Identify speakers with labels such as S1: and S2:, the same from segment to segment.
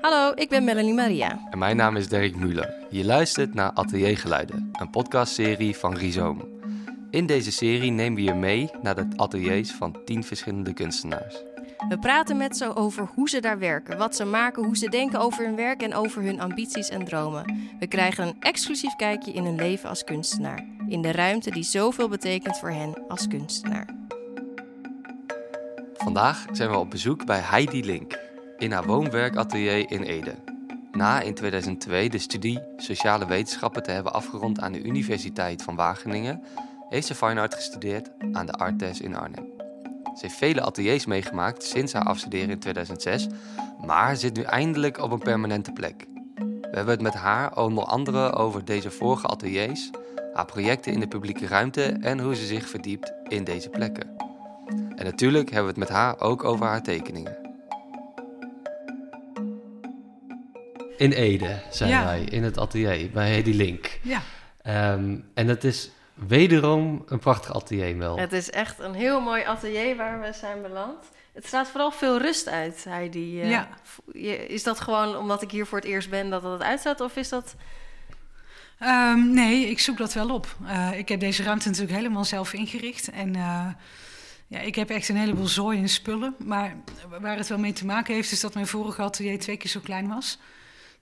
S1: Hallo, ik ben Melanie Maria.
S2: En mijn naam is Dirk Muller. Je luistert naar Ateliergeluiden, een podcastserie van Rhizoom. In deze serie nemen we je mee naar de ateliers van tien verschillende kunstenaars.
S1: We praten met ze over hoe ze daar werken, wat ze maken, hoe ze denken over hun werk en over hun ambities en dromen. We krijgen een exclusief kijkje in hun leven als kunstenaar, in de ruimte die zoveel betekent voor hen als kunstenaar.
S2: Vandaag zijn we op bezoek bij Heidi Link in haar woonwerkatelier in Ede. Na in 2002 de studie Sociale Wetenschappen te hebben afgerond aan de Universiteit van Wageningen, heeft ze fine art gestudeerd aan de Artes in Arnhem. Ze heeft vele ateliers meegemaakt sinds haar afstuderen in 2006, maar zit nu eindelijk op een permanente plek. We hebben het met haar onder andere over deze vorige ateliers, haar projecten in de publieke ruimte en hoe ze zich verdiept in deze plekken. En natuurlijk hebben we het met haar ook over haar tekeningen. In Ede zijn
S3: Ja.
S2: wij, in het atelier bij Hedy Link.
S3: Ja,
S2: Ehm, en het is wederom een prachtig atelier, Mel.
S1: Het is echt een heel mooi atelier waar we zijn beland. Het straalt vooral veel rust uit, Heidi. Eh,
S3: Ja.
S1: Is dat gewoon omdat ik hier voor het eerst ben dat het uitstaat? Of is dat...
S3: Ehm, nee, ik zoek dat wel op. Eh, ik heb deze ruimte natuurlijk helemaal zelf ingericht. En eh, ja, ik heb echt een heleboel zooi en spullen. Maar waar het wel mee te maken heeft, is dat mijn vorige atelier twee keer zo klein was.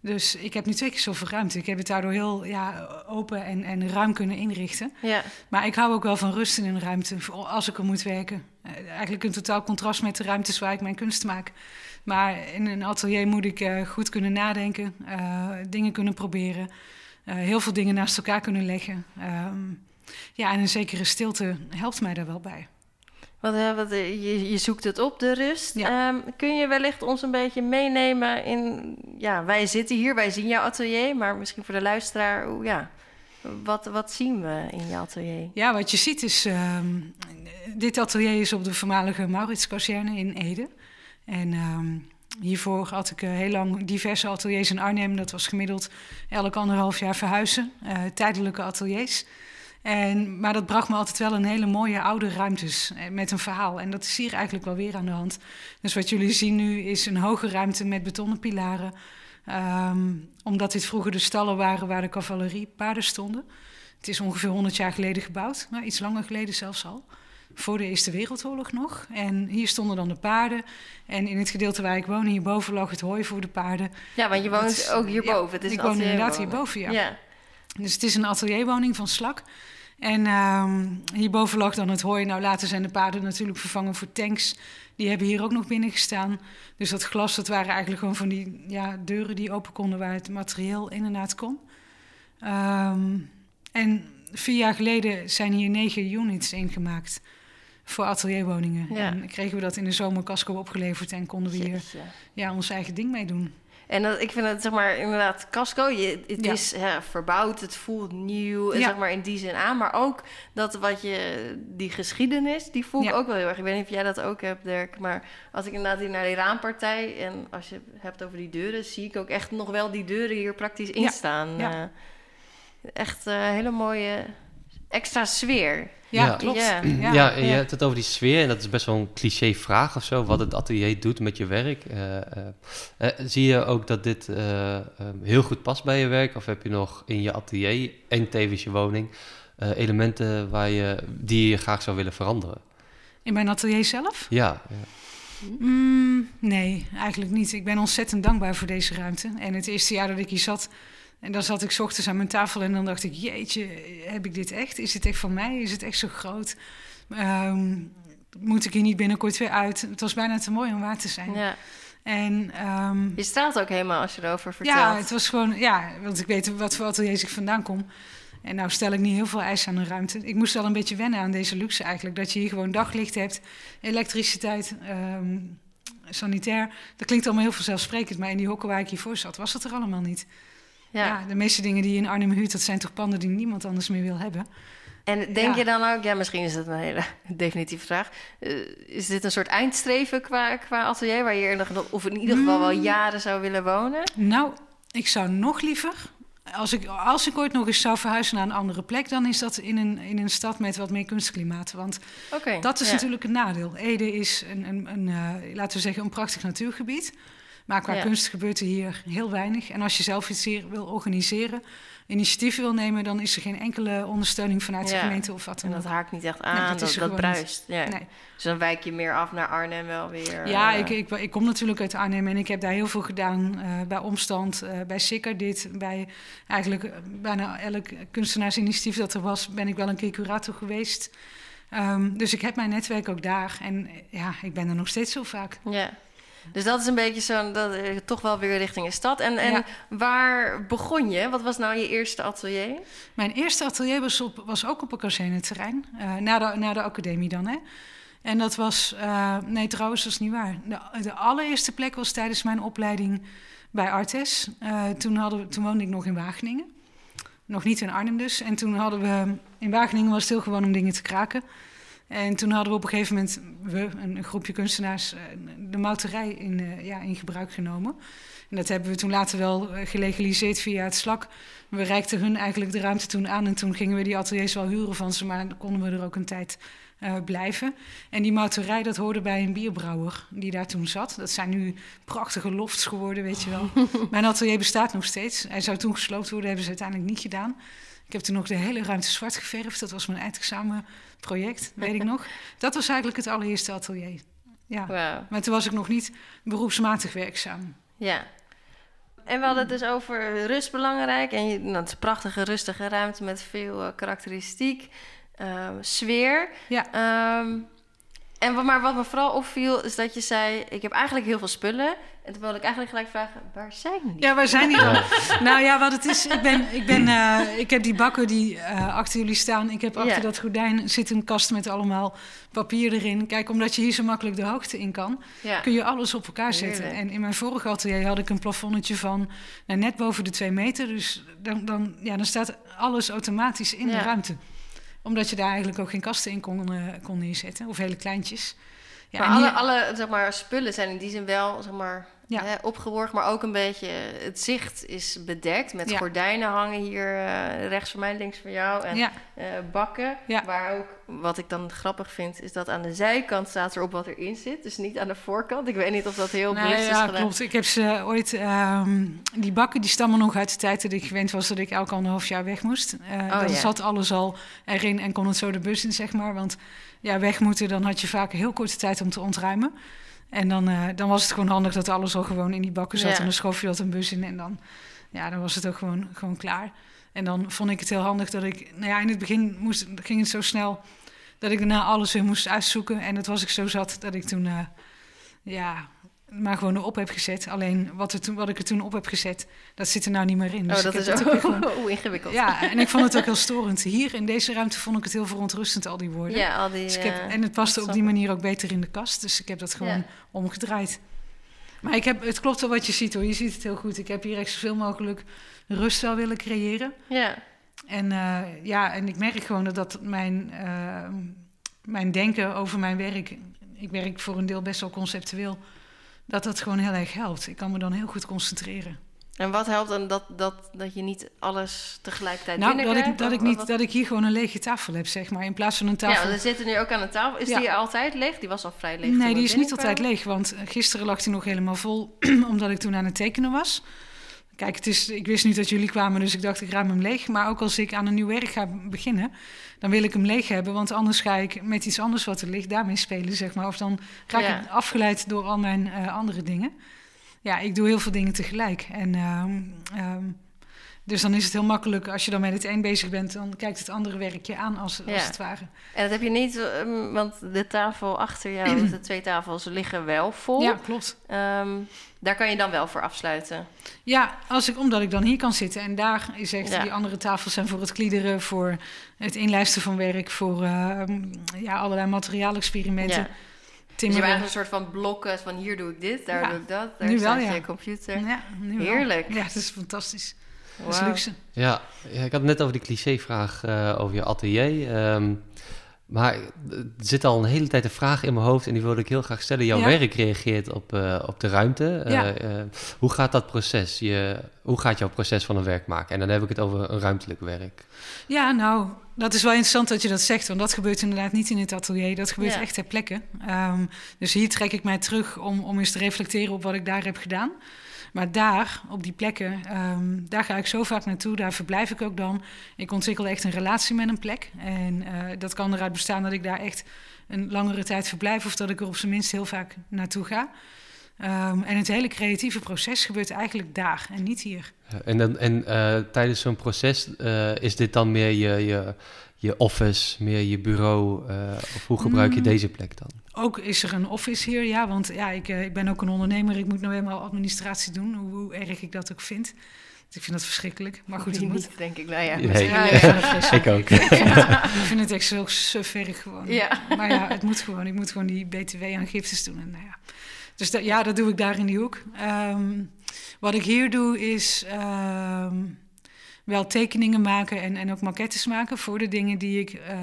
S3: Dus ik heb nu twee keer zoveel ruimte. Ik heb het daardoor heel ja, open en, en ruim kunnen inrichten.
S1: Ja,
S3: Maar ik hou ook wel van rust in een ruimte, als ik er moet werken. Eh, eigenlijk een totaal contrast met de ruimtes waar ik mijn kunst maak. Maar in een atelier moet ik eh, goed kunnen nadenken, eh, dingen kunnen proberen, heel veel dingen naast elkaar kunnen leggen. Ehm, ja, en een zekere stilte helpt mij daar wel bij.
S1: Wat, wat, eh, je, je zoekt het op, de rust.
S3: Ja.
S1: Ehm, kun je wellicht ons een beetje meenemen in... Ja, wij zitten hier, wij zien jouw atelier. Maar misschien voor de luisteraar, ja... Wat, wat zien we in jouw atelier?
S3: Ja, wat je ziet is, ehm, dit atelier is op de voormalige Mauritskazerne in Ede. En ehm, hiervoor had ik eh, heel lang diverse ateliers in Arnhem. Dat was gemiddeld elk anderhalf jaar verhuizen, eh, tijdelijke ateliers. En, maar dat bracht me altijd wel een hele mooie oude ruimtes eh, met een verhaal. En dat is hier eigenlijk wel weer aan de hand. Dus wat jullie zien nu is een hoge ruimte met betonnen pilaren. Ehm, omdat dit vroeger de stallen waren waar de cavaleriepaarden stonden. Het is ongeveer 100 jaar geleden gebouwd, nou, iets langer geleden zelfs al. Voor de Eerste Wereldoorlog nog. En hier stonden dan de paarden. En in het gedeelte waar ik woon, hierboven lag het hooi voor de paarden.
S1: Ja, want je woont
S3: is-
S1: ook hierboven. het is
S3: ik woon inderdaad hierboven, ja.
S1: ja.
S3: Dus het is een atelierwoning van Slak. En ehm, hierboven lag dan het hooi. Nou, later zijn de paarden natuurlijk vervangen voor tanks. Die hebben hier ook nog binnen gestaan. Dus dat glas, dat waren eigenlijk gewoon van die ja, deuren die open konden... waar het materieel in en uit kon. Ehm, en vier jaar geleden zijn hier negen units ingemaakt voor atelierwoningen.
S1: Ja.
S3: En kregen we dat in de zomer casco opgeleverd... en konden we hier ja, ons eigen ding mee doen.
S1: En dat, ik vind het zeg maar inderdaad casco. Je, het
S3: Ja.
S1: is hè, verbouwd, het voelt nieuw, en
S3: Ja.
S1: zeg maar in die zin aan. Maar ook dat wat je, die geschiedenis, die voel ik
S3: Ja.
S1: ook wel heel erg. Ik weet niet of jij dat ook hebt, Dirk. Maar als ik inderdaad hier naar die raampartij en als je het hebt over die deuren, zie ik ook echt nog wel die deuren hier praktisch in staan. Eh, echt een hele mooie extra sfeer.
S3: Ja,
S2: Ja.
S3: klopt.
S1: Ja.
S2: Ja, en je hebt het over die sfeer en dat is best wel een cliché vraag of zo, wat het atelier doet met je werk. Eh, eh, eh, zie je ook dat dit eh, eh, heel goed past bij je werk of heb je nog in je atelier en tevens je woning eh, elementen waar je, die je graag zou willen veranderen?
S3: In mijn atelier zelf?
S2: Ja, ja.
S3: Mm, nee, eigenlijk niet. Ik ben ontzettend dankbaar voor deze ruimte. En het eerste jaar dat ik hier zat, en dan zat ik ochtends aan mijn tafel en dan dacht ik, jeetje, heb ik dit echt? Is dit echt van mij? Is het echt zo groot? Ehm, moet ik hier niet binnenkort weer uit? Het was bijna te mooi om waar te zijn.
S1: Ja.
S3: En ehm,
S1: Je straalt ook helemaal als je erover vertelt.
S3: ja, het was gewoon, ja, want ik weet wat voor ateliers ik vandaan kom. En nou stel ik niet heel veel eisen aan een ruimte. Ik moest wel een beetje wennen aan deze luxe eigenlijk. Dat je hier gewoon daglicht hebt, elektriciteit, ehm, sanitair. Dat klinkt allemaal heel vanzelfsprekend. Maar in die hokken waar ik hiervoor zat, was dat er allemaal niet. Ja.
S1: ja.
S3: de meeste dingen die je in Arnhem huurt, dat zijn toch panden die niemand anders meer wil hebben.
S1: En denk
S3: Ja.
S1: je dan ook, ja, misschien is dat een hele definitieve vraag. eh, is dit een soort eindstreven qua, qua atelier waar je er nog, of in ieder geval wel
S3: Mm.
S1: jaren zou willen wonen?
S3: Nou, ik zou nog liever als ik, als ik ooit nog eens zou verhuizen naar een andere plek, dan is dat in een, in een stad met wat meer kunstklimaat. Want dat is
S1: ja.
S3: natuurlijk een nadeel. Ede is een, een, een eh, laten we zeggen, een prachtig natuurgebied. Maar qua
S1: Ja.
S3: kunst gebeurt er hier heel weinig. En als je zelf iets hier wil organiseren, initiatief wil nemen, dan is er geen enkele ondersteuning vanuit de gemeente of wat
S1: En
S3: dan
S1: dat
S3: ook.
S1: haakt niet echt
S3: Nee,
S1: aan,
S3: dat
S1: dat,
S3: is
S1: dat,
S3: niet.
S1: bruist. Ja.
S3: Nee.
S1: Dus dan wijk je meer af naar Arnhem wel weer.
S3: Ja,
S1: eh,
S3: ik, ik, ik kom natuurlijk uit Arnhem en ik heb daar heel veel gedaan. eh, bij Omstand, eh, bij Sikker dit. Bij eigenlijk bijna elk kunstenaarsinitiatief dat er was, ben ik wel een keer curator geweest. Ehm, dus ik heb mijn netwerk ook daar. En ja, ik ben er nog steeds zo vaak.
S1: Ja. Dus dat is een beetje zo'n, dat, eh, toch wel weer richting een stad. En, en
S3: Ja.
S1: waar begon je? Wat was nou je eerste atelier?
S3: Mijn eerste atelier was, op, was ook op een kazerneterrein. eh na, de, na de academie dan, hè. En dat was... eh, nee, trouwens, dat is niet waar. De, de allereerste plek was tijdens mijn opleiding bij Artes. Toen, hadden we, toen woonde ik nog in Wageningen. Nog niet in Arnhem dus. En toen hadden we... In Wageningen was het heel gewoon om dingen te kraken. En toen hadden we op een gegeven moment... We, een, groepje kunstenaars... eh, de mouterij in, eh, ja, in gebruik genomen. En dat hebben we toen later wel eh, gelegaliseerd via het slak. We reikten hun eigenlijk de ruimte toen aan. En toen gingen we die ateliers wel huren van ze. Maar dan konden we er ook een tijd blijven. En die mouterij, dat hoorde bij een bierbrouwer die daar toen zat. Dat zijn nu prachtige lofts geworden, weet je wel. Mijn atelier bestaat nog steeds. Hij zou toen gesloopt worden, hebben ze uiteindelijk niet gedaan. Ik heb toen nog de hele ruimte zwart geverfd. Dat was mijn eindexamenproject, weet ik nog. Dat was eigenlijk het allereerste atelier. Ja. Maar toen was ik nog niet beroepsmatig werkzaam.
S1: Ja. En we hadden het dus over rust belangrijk. En je, nou, het is een prachtige, rustige ruimte met veel eh, karakteristiek, ehm, sfeer.
S3: Ja.
S1: Ehm, en wat, maar wat me vooral opviel, is dat je zei... ik heb eigenlijk heel veel spullen. En toen wilde ik eigenlijk gelijk vragen, waar zijn die?
S3: Ja, waar zijn die dan? Nou ja, wat het is, ik, ben, ik, ben, eh, ik heb die bakken die eh, achter jullie staan. Ik heb achter
S1: Ja.
S3: dat gordijn zit een kast met allemaal papier erin. Kijk, omdat je hier zo makkelijk de hoogte in kan,
S1: Ja.
S3: kun je alles op elkaar zetten.
S1: Heerlijk.
S3: En in mijn vorige atelier had ik een plafonnetje van nou, net boven de twee meter. Dus dan, dan, ja, dan staat alles automatisch in de
S1: Ja.
S3: ruimte. Omdat je daar eigenlijk ook geen kasten in kon, eh, kon neerzetten, of hele kleintjes. Ja,
S1: maar alle,
S3: hier-
S1: alle zeg maar, spullen zijn in die zin wel zeg maar,
S3: Ja.
S1: hè, maar ook een beetje het zicht is bedekt. Met
S3: Ja.
S1: gordijnen hangen hier eh, rechts van mij, links van jou. En
S3: ja,
S1: eh, bakken. Waar ook, wat ik dan grappig vind, is dat aan de zijkant staat erop wat erin zit. Dus niet aan de voorkant. Ik weet niet of dat heel bewust is
S3: ja, klopt. Ik heb ze ooit... ehm, die bakken die stammen nog uit de tijd dat ik gewend was... dat ik elk anderhalf jaar weg moest. Eh,
S1: Oh,
S3: dan zat alles al erin en kon het zo de bus in, zeg maar. Want ja, weg moeten, dan had je vaak een heel korte tijd om te ontruimen. En dan, eh, dan was het gewoon handig dat alles al gewoon in die bakken zat.
S1: Ja.
S3: En dan schoof je dat een bus in en dan, ja, dan was het ook gewoon, gewoon klaar. En dan vond ik het heel handig dat ik... Nou ja, in het begin moest, ging het zo snel dat ik daarna alles weer moest uitzoeken. En dat was ik zo zat dat ik toen... eh, ja, maar gewoon erop heb gezet. Alleen wat, er toen, wat ik er toen op heb gezet, dat zit er nou niet meer in. Dus
S1: oh, dat is ook
S3: gewoon-
S1: oh, ingewikkeld.
S3: Ja, en ik vond het ook heel storend. Hier in deze ruimte vond ik het heel verontrustend, al die woorden.
S1: Ja, al die...
S3: Dus ik heb,
S1: eh,
S3: en het paste op die manier ook beter in de kast. Dus ik heb dat gewoon
S1: Ja.
S3: omgedraaid. Maar ik heb, het klopt wel wat je ziet hoor. Je ziet het heel goed. Ik heb hier echt zoveel mogelijk rust wel willen creëren.
S1: Ja,
S3: En eh, ja, en ik merk gewoon dat, dat mijn, eh, mijn denken over mijn werk... Ik werk voor een deel best wel conceptueel. Dat dat gewoon heel erg helpt. Ik kan me dan heel goed concentreren.
S1: en wat helpt dan dat, dat, dat je niet alles tegelijkertijd
S3: nou, dat ik, dat, ik niet,
S1: wat-
S3: dat ik hier gewoon een lege tafel heb, zeg maar. In plaats van een
S1: Ja,
S3: tafel...
S1: want we zitten nu ook aan een tafel. Is
S3: Ja.
S1: die altijd leeg? Die was al vrij leeg.
S3: Nee, die is niet altijd leeg, want gisteren lag hij nog helemaal vol, omdat ik toen aan het tekenen was. Kijk, het is, ik wist niet dat jullie kwamen, dus ik dacht ik ruim hem leeg. Maar ook als ik aan een nieuw werk ga beginnen, dan wil ik hem leeg hebben. Want anders ga ik met iets anders wat er ligt daarmee spelen, zeg maar. Of dan raak
S1: Ja.
S3: ik afgeleid door al mijn eh, andere dingen. Ja, ik doe heel veel dingen tegelijk. En, ehm, ehm, dus dan is het heel makkelijk, als je dan met het een bezig bent, dan kijkt het andere werkje aan als, als
S1: Ja.
S3: het ware.
S1: En dat heb je niet, ehm, want de tafel achter jou, de twee tafels liggen wel vol.
S3: Ja, klopt.
S1: Ehm, daar kan je dan wel voor afsluiten.
S3: Ja, als ik, omdat ik dan hier kan zitten. En daar is echt,
S1: Ja.
S3: die andere tafels zijn voor het kliederen, voor het inlijsten van werk, voor ehm, ja, allerlei materiaalexperimenten.
S1: Ja. Dus je hebt eigenlijk een soort van blokken van hier doe ik dit, daar
S3: Ja.
S1: doe ik dat, daar
S3: Nu wel,
S1: staat
S3: ja.
S1: je computer.
S3: ja, nu wel.
S1: Heerlijk.
S3: Ja, het is fantastisch. Dat is luxe.
S4: Ja, ik had het net over die clichévraag eh over je atelier. Ehm, Maar er zit al een hele tijd een vraag in mijn hoofd en die wilde ik heel graag stellen. Jouw
S3: Ja.
S4: werk reageert op, eh, op de ruimte. Eh, eh, hoe gaat dat proces? Je, hoe gaat jouw proces van een werk maken? En dan heb ik het over een ruimtelijk werk.
S3: Ja, nou, dat is wel interessant dat je dat zegt, want dat gebeurt inderdaad niet in het atelier. Dat gebeurt
S1: Ja.
S3: echt ter plekke. Ehm, dus hier trek ik mij terug om, om eens te reflecteren op wat ik daar heb gedaan. Maar daar, op die plekken, ehm, daar ga ik zo vaak naartoe, daar verblijf ik ook dan. Ik ontwikkel echt een relatie met een plek. En eh, dat kan eruit bestaan dat ik daar echt een langere tijd verblijf... of dat ik er op zijn minst heel vaak naartoe ga. Ehm, en het hele creatieve proces gebeurt eigenlijk daar en niet hier.
S4: En, dan, en eh, tijdens zo'n proces eh, is dit dan meer je, je, je office, meer je bureau? eh, of hoe gebruik je
S3: Mm.
S4: deze plek dan?
S3: Ook is er een office hier, ja. Want ja, ik, eh, ik ben ook een ondernemer. Ik moet nou helemaal administratie doen, hoe, hoe erg ik dat ook vind. Dus ik vind dat verschrikkelijk. Maar goed, het moet.
S1: niet, denk ik. Nou ja.
S4: Nee.
S3: Ja,
S1: Ja,
S3: ik
S1: ja.
S4: ook.
S3: Ik vind het, ik vind het echt zo sufferig gewoon.
S1: Ja.
S3: Maar ja, het moet gewoon. Ik moet gewoon die btw-aangiftes doen. En, nou ja. Dus dat, ja, dat doe ik daar in die hoek. Ehm, wat ik hier doe is ehm, wel tekeningen maken en, en ook maquettes maken voor de dingen die ik eh,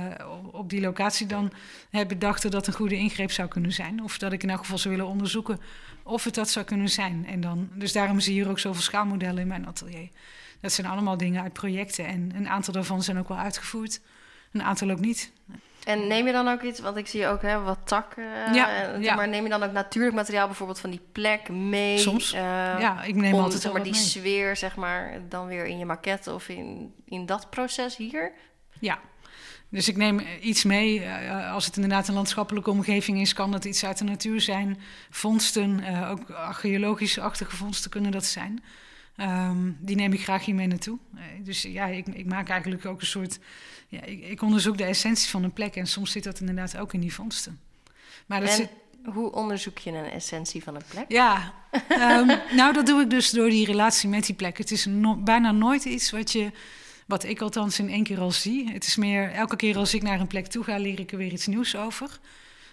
S3: op, die locatie dan heb bedacht dat dat een goede ingreep zou kunnen zijn. Of dat ik in elk geval zou willen onderzoeken of het dat zou kunnen zijn. En dan, dus daarom zie je hier ook zoveel schaalmodellen in mijn atelier. Dat zijn allemaal dingen uit projecten en een aantal daarvan zijn ook wel uitgevoerd. Een aantal ook niet.
S1: En neem je dan ook iets, want ik zie ook hè, wat takken. eh,
S3: Ja,
S1: en-
S3: ja.
S1: Maar neem je dan ook natuurlijk materiaal, bijvoorbeeld van die plek, mee?
S3: Soms.
S1: eh,
S3: ja, ik neem
S1: om
S3: altijd
S1: zeg maar, die
S3: mee.
S1: sfeer, zeg maar, dan weer in je maquette of in, in dat proces hier?
S3: Ja. Dus ik neem iets mee. eh, als het inderdaad een landschappelijke omgeving is, kan dat iets uit de natuur zijn. Vondsten, eh, ook archeologisch-achtige vondsten kunnen dat zijn. Ehm, die neem ik graag hier mee naartoe. Eh, dus ja, ik, ik maak eigenlijk ook een soort. Ja, ik, ik onderzoek de essentie van een plek en soms zit dat inderdaad ook in die vondsten. Maar dat
S1: en
S3: zit,
S1: hoe onderzoek je een essentie van een plek?
S3: ja, ehm, nou dat doe ik dus door die relatie met die plek. Het is no- bijna nooit iets wat je, wat ik althans in één keer al zie. Het is meer, elke keer als ik naar een plek toe ga, leer ik er weer iets nieuws over.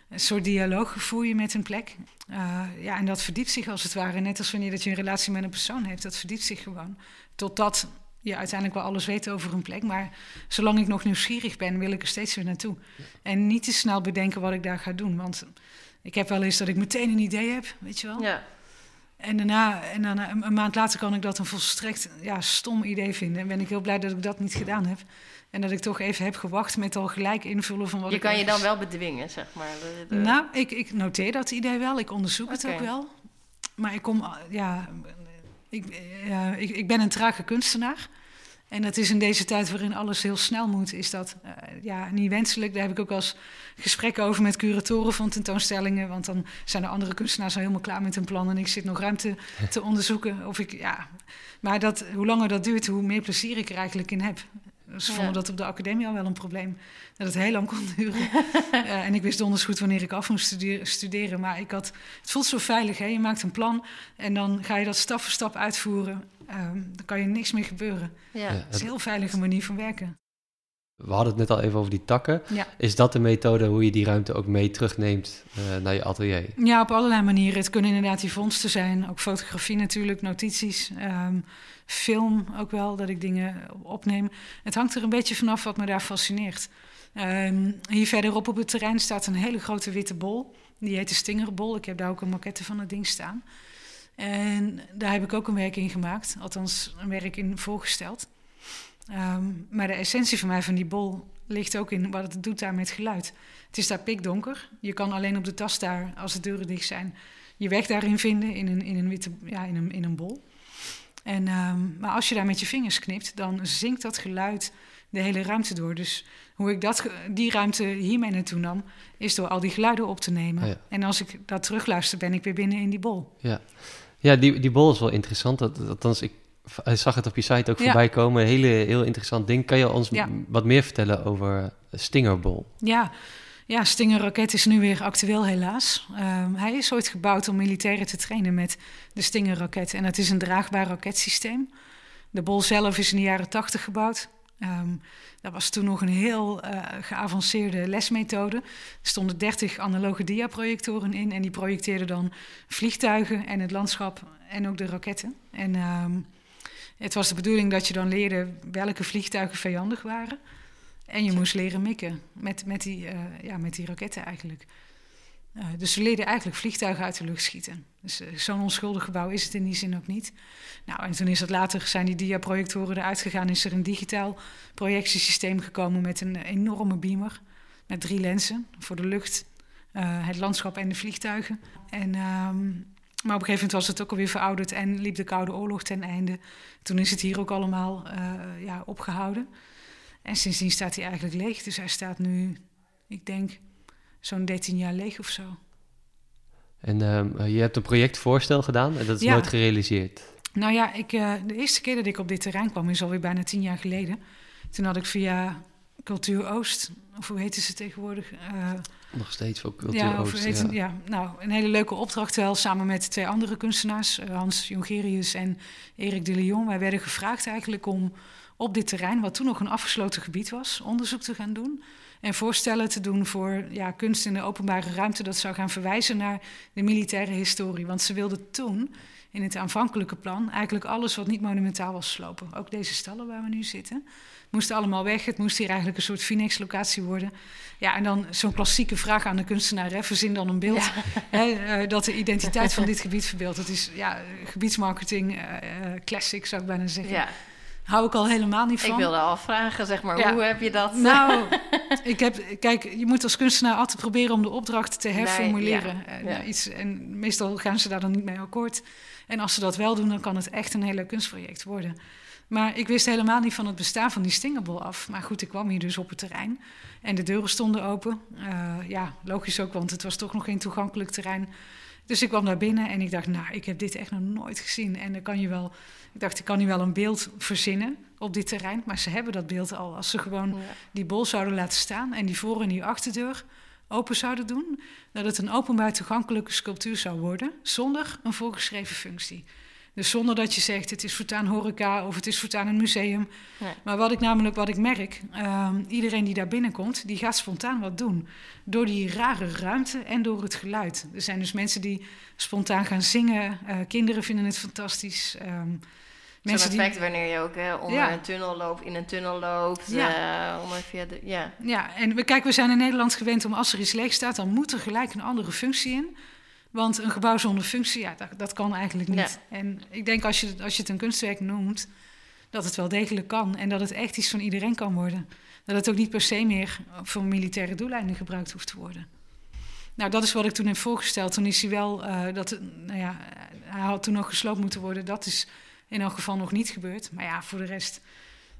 S3: Een soort dialoog voer je met een plek. Eh, ja, en dat verdiept zich als het ware. Net als wanneer dat je een relatie met een persoon hebt, dat verdiept zich gewoon. Totdat je uiteindelijk wel alles weet over een plek. Maar zolang ik nog nieuwsgierig ben, wil ik er steeds weer naartoe. En niet te snel bedenken wat ik daar ga doen. Want ik heb wel eens dat ik meteen een idee heb, weet je wel.
S1: Ja.
S3: En daarna, en daarna een, een maand later kan ik dat een volstrekt ja, stom idee vinden. En ben ik heel blij dat ik dat niet gedaan heb. En dat ik toch even heb gewacht met al gelijk invullen van wat
S1: Je
S3: ik
S1: kan je dan wel bedwingen, zeg maar. De- de-
S3: Nou, ik, ik noteer dat idee wel. Ik onderzoek het ook wel. Maar ik kom, ja, ik, ja, ik, ik ben een trage kunstenaar. En dat is in deze tijd waarin alles heel snel moet, is dat eh, ja, niet wenselijk. Daar heb ik ook eens gesprekken over met curatoren van tentoonstellingen. Want dan zijn de andere kunstenaars al helemaal klaar met hun plan. En ik zit nog ruimte te onderzoeken. Of ik, ja. Maar dat, hoe langer dat duurt, hoe meer plezier ik er eigenlijk in heb. Ze
S1: Ja.
S3: vonden dat op de academie al wel een probleem. Dat het heel lang kon duren. Eh, en ik wist donders goed wanneer ik af moest studeren. studeren maar ik had, het voelt zo veilig. Hè? Je maakt een plan en dan ga je dat stap voor stap uitvoeren. Ehm, dan kan je niks meer gebeuren.
S1: ja.
S4: Ja,
S3: Het is een heel veilige manier van werken.
S4: We hadden het net al even over die takken.
S3: Ja.
S4: Is dat de methode hoe je die ruimte ook mee terugneemt eh, naar je atelier?
S3: Ja, op allerlei manieren. Het kunnen inderdaad die vondsten zijn. Ook fotografie natuurlijk, notities. ehm, film ook wel, dat ik dingen opneem. Het hangt er een beetje vanaf wat me daar fascineert. Ehm, hier verderop op het terrein staat een hele grote witte bol. Die heet de Stingerbol. Ik heb daar ook een maquette van het ding staan. En daar heb ik ook een werk in gemaakt. Althans, een werk in voorgesteld. Ehm, maar de essentie van mij van die bol ligt ook in wat het doet daar met geluid. Het is daar pikdonker. Je kan alleen op de tas daar, als de deuren dicht zijn, je weg daarin vinden in een, in een, witte, ja, in een, in een bol. En, ehm, maar als je daar met je vingers knipt, dan zinkt dat geluid de hele ruimte door. Dus hoe ik dat, die ruimte hiermee naartoe nam, is door al die geluiden op te nemen.
S4: Ja.
S3: En als ik dat terugluister, ben ik weer binnen in die bol.
S4: Ja, ja die, die bol is wel interessant. Dat, althans, ik v- zag het op je site ook
S3: Ja.
S4: voorbij komen. Hele, heel interessant ding. Kan je ons
S3: Ja.
S4: wat meer vertellen over Stingerbol?
S3: Ja, ja Stinger-raket is nu weer actueel helaas. Ehm, hij is ooit gebouwd om militairen te trainen met de Stinger-raket. En het is een draagbaar raketsysteem. De bol zelf is in de jaren tachtig gebouwd. Ehm, dat was toen nog een heel eh, geavanceerde lesmethode. Er stonden 30 analoge diaprojectoren in en die projecteerden dan vliegtuigen en het landschap en ook de raketten. En ehm, het was de bedoeling dat je dan leerde welke vliegtuigen vijandig waren. En je moest leren mikken met, met, die, uh, ja, met die raketten eigenlijk. Uh, dus we leerden eigenlijk vliegtuigen uit de lucht schieten. Dus uh, zo'n onschuldig gebouw is het in die zin ook niet. Nou, en toen is het later, zijn die diaprojectoren eruit gegaan... is er een digitaal projectiesysteem gekomen met een enorme beamer... met drie lenzen voor de lucht, het landschap en de vliegtuigen. En... Um, maar op een gegeven moment was het ook alweer verouderd en liep de Koude Oorlog ten einde. Toen is het hier ook allemaal uh, ja, opgehouden. En sindsdien staat hij eigenlijk leeg. Dus hij staat nu, ik denk, zo'n 13 jaar leeg of zo.
S2: En uh, je hebt een projectvoorstel gedaan en dat is ja. nooit gerealiseerd.
S3: Nou ja, ik, uh, de eerste keer dat ik op dit terrein kwam is alweer bijna tien jaar geleden. Toen had ik via Cultuur Oost, of hoe heette ze tegenwoordig?
S2: Nog steeds voor Cultuur
S3: ja,
S2: Oost.
S3: ja. Nou, een hele leuke opdracht wel, samen met twee andere kunstenaars, uh, Hans Jongerius en Erik de Leon. Wij werden gevraagd eigenlijk om op dit terrein, wat toen nog een afgesloten gebied was, onderzoek te gaan doen. En voorstellen te doen voor ja, kunst in de openbare ruimte. Dat zou gaan verwijzen naar de militaire historie. Want ze wilden toen, in het aanvankelijke plan, eigenlijk alles wat niet monumentaal was slopen. Ook deze stallen waar we nu zitten. Moesten allemaal weg. Het moest hier eigenlijk een soort Phoenix-locatie worden. Ja, en dan zo'n klassieke vraag aan de kunstenaar. Hè, verzin dan een beeld ja. hè, uh, dat de identiteit van dit gebied verbeeldt. Het is ja, gebiedsmarketing, uh, classic zou ik bijna zeggen. Ja hou ik al helemaal niet van.
S1: Ik wilde al vragen, zeg maar, ja. hoe heb je dat?
S3: Nou, ik heb, kijk, je moet als kunstenaar altijd proberen om de opdracht te herformuleren. Nee, ja. Ja. iets, en meestal gaan ze daar dan niet mee akkoord. En als ze dat wel doen, dan kan het echt een heel leuk kunstproject worden. Maar ik wist helemaal niet van het bestaan van die stingable af. Maar goed, ik kwam hier dus op het terrein. En de deuren stonden open. Uh, ja, logisch ook, want het was toch nog geen toegankelijk terrein. Dus ik kwam daar binnen en ik dacht, nou, ik heb dit echt nog nooit gezien. En dan kan je wel, ik dacht, ik kan nu wel een beeld verzinnen op dit terrein. Maar ze hebben dat beeld al. Als ze gewoon ja. die bol zouden laten staan en die voor- en die achterdeur open zouden doen, dat het een openbaar toegankelijke sculptuur zou worden, zonder een voorgeschreven functie. Dus zonder dat je zegt, het is voortaan horeca of het is voortaan een museum. Nee. Maar wat ik namelijk, wat ik merk, uh, iedereen die daar binnenkomt, die gaat spontaan wat doen. Door die rare ruimte en door het geluid. Er zijn dus mensen die spontaan gaan zingen. Uh, kinderen vinden het fantastisch. Um,
S1: Zo'n effect die... wanneer je ook hè, onder ja. een tunnel loopt, in een tunnel loopt. Ja. Uh, om via de, ja.
S3: ja, en we, kijk, we zijn in Nederland gewend om als er iets leeg staat, dan moet er gelijk een andere functie in. Want een gebouw zonder functie, ja, dat, dat kan eigenlijk niet. Ja. En ik denk als je, als je het een kunstwerk noemt, dat het wel degelijk kan. En dat het echt iets van iedereen kan worden. Dat het ook niet per se meer voor militaire doeleinden gebruikt hoeft te worden. Nou, dat is wat ik toen heb voorgesteld. Toen is hij wel, uh, dat, nou ja, hij had toen nog gesloopt moeten worden. Dat is in elk geval nog niet gebeurd. Maar ja, voor de rest,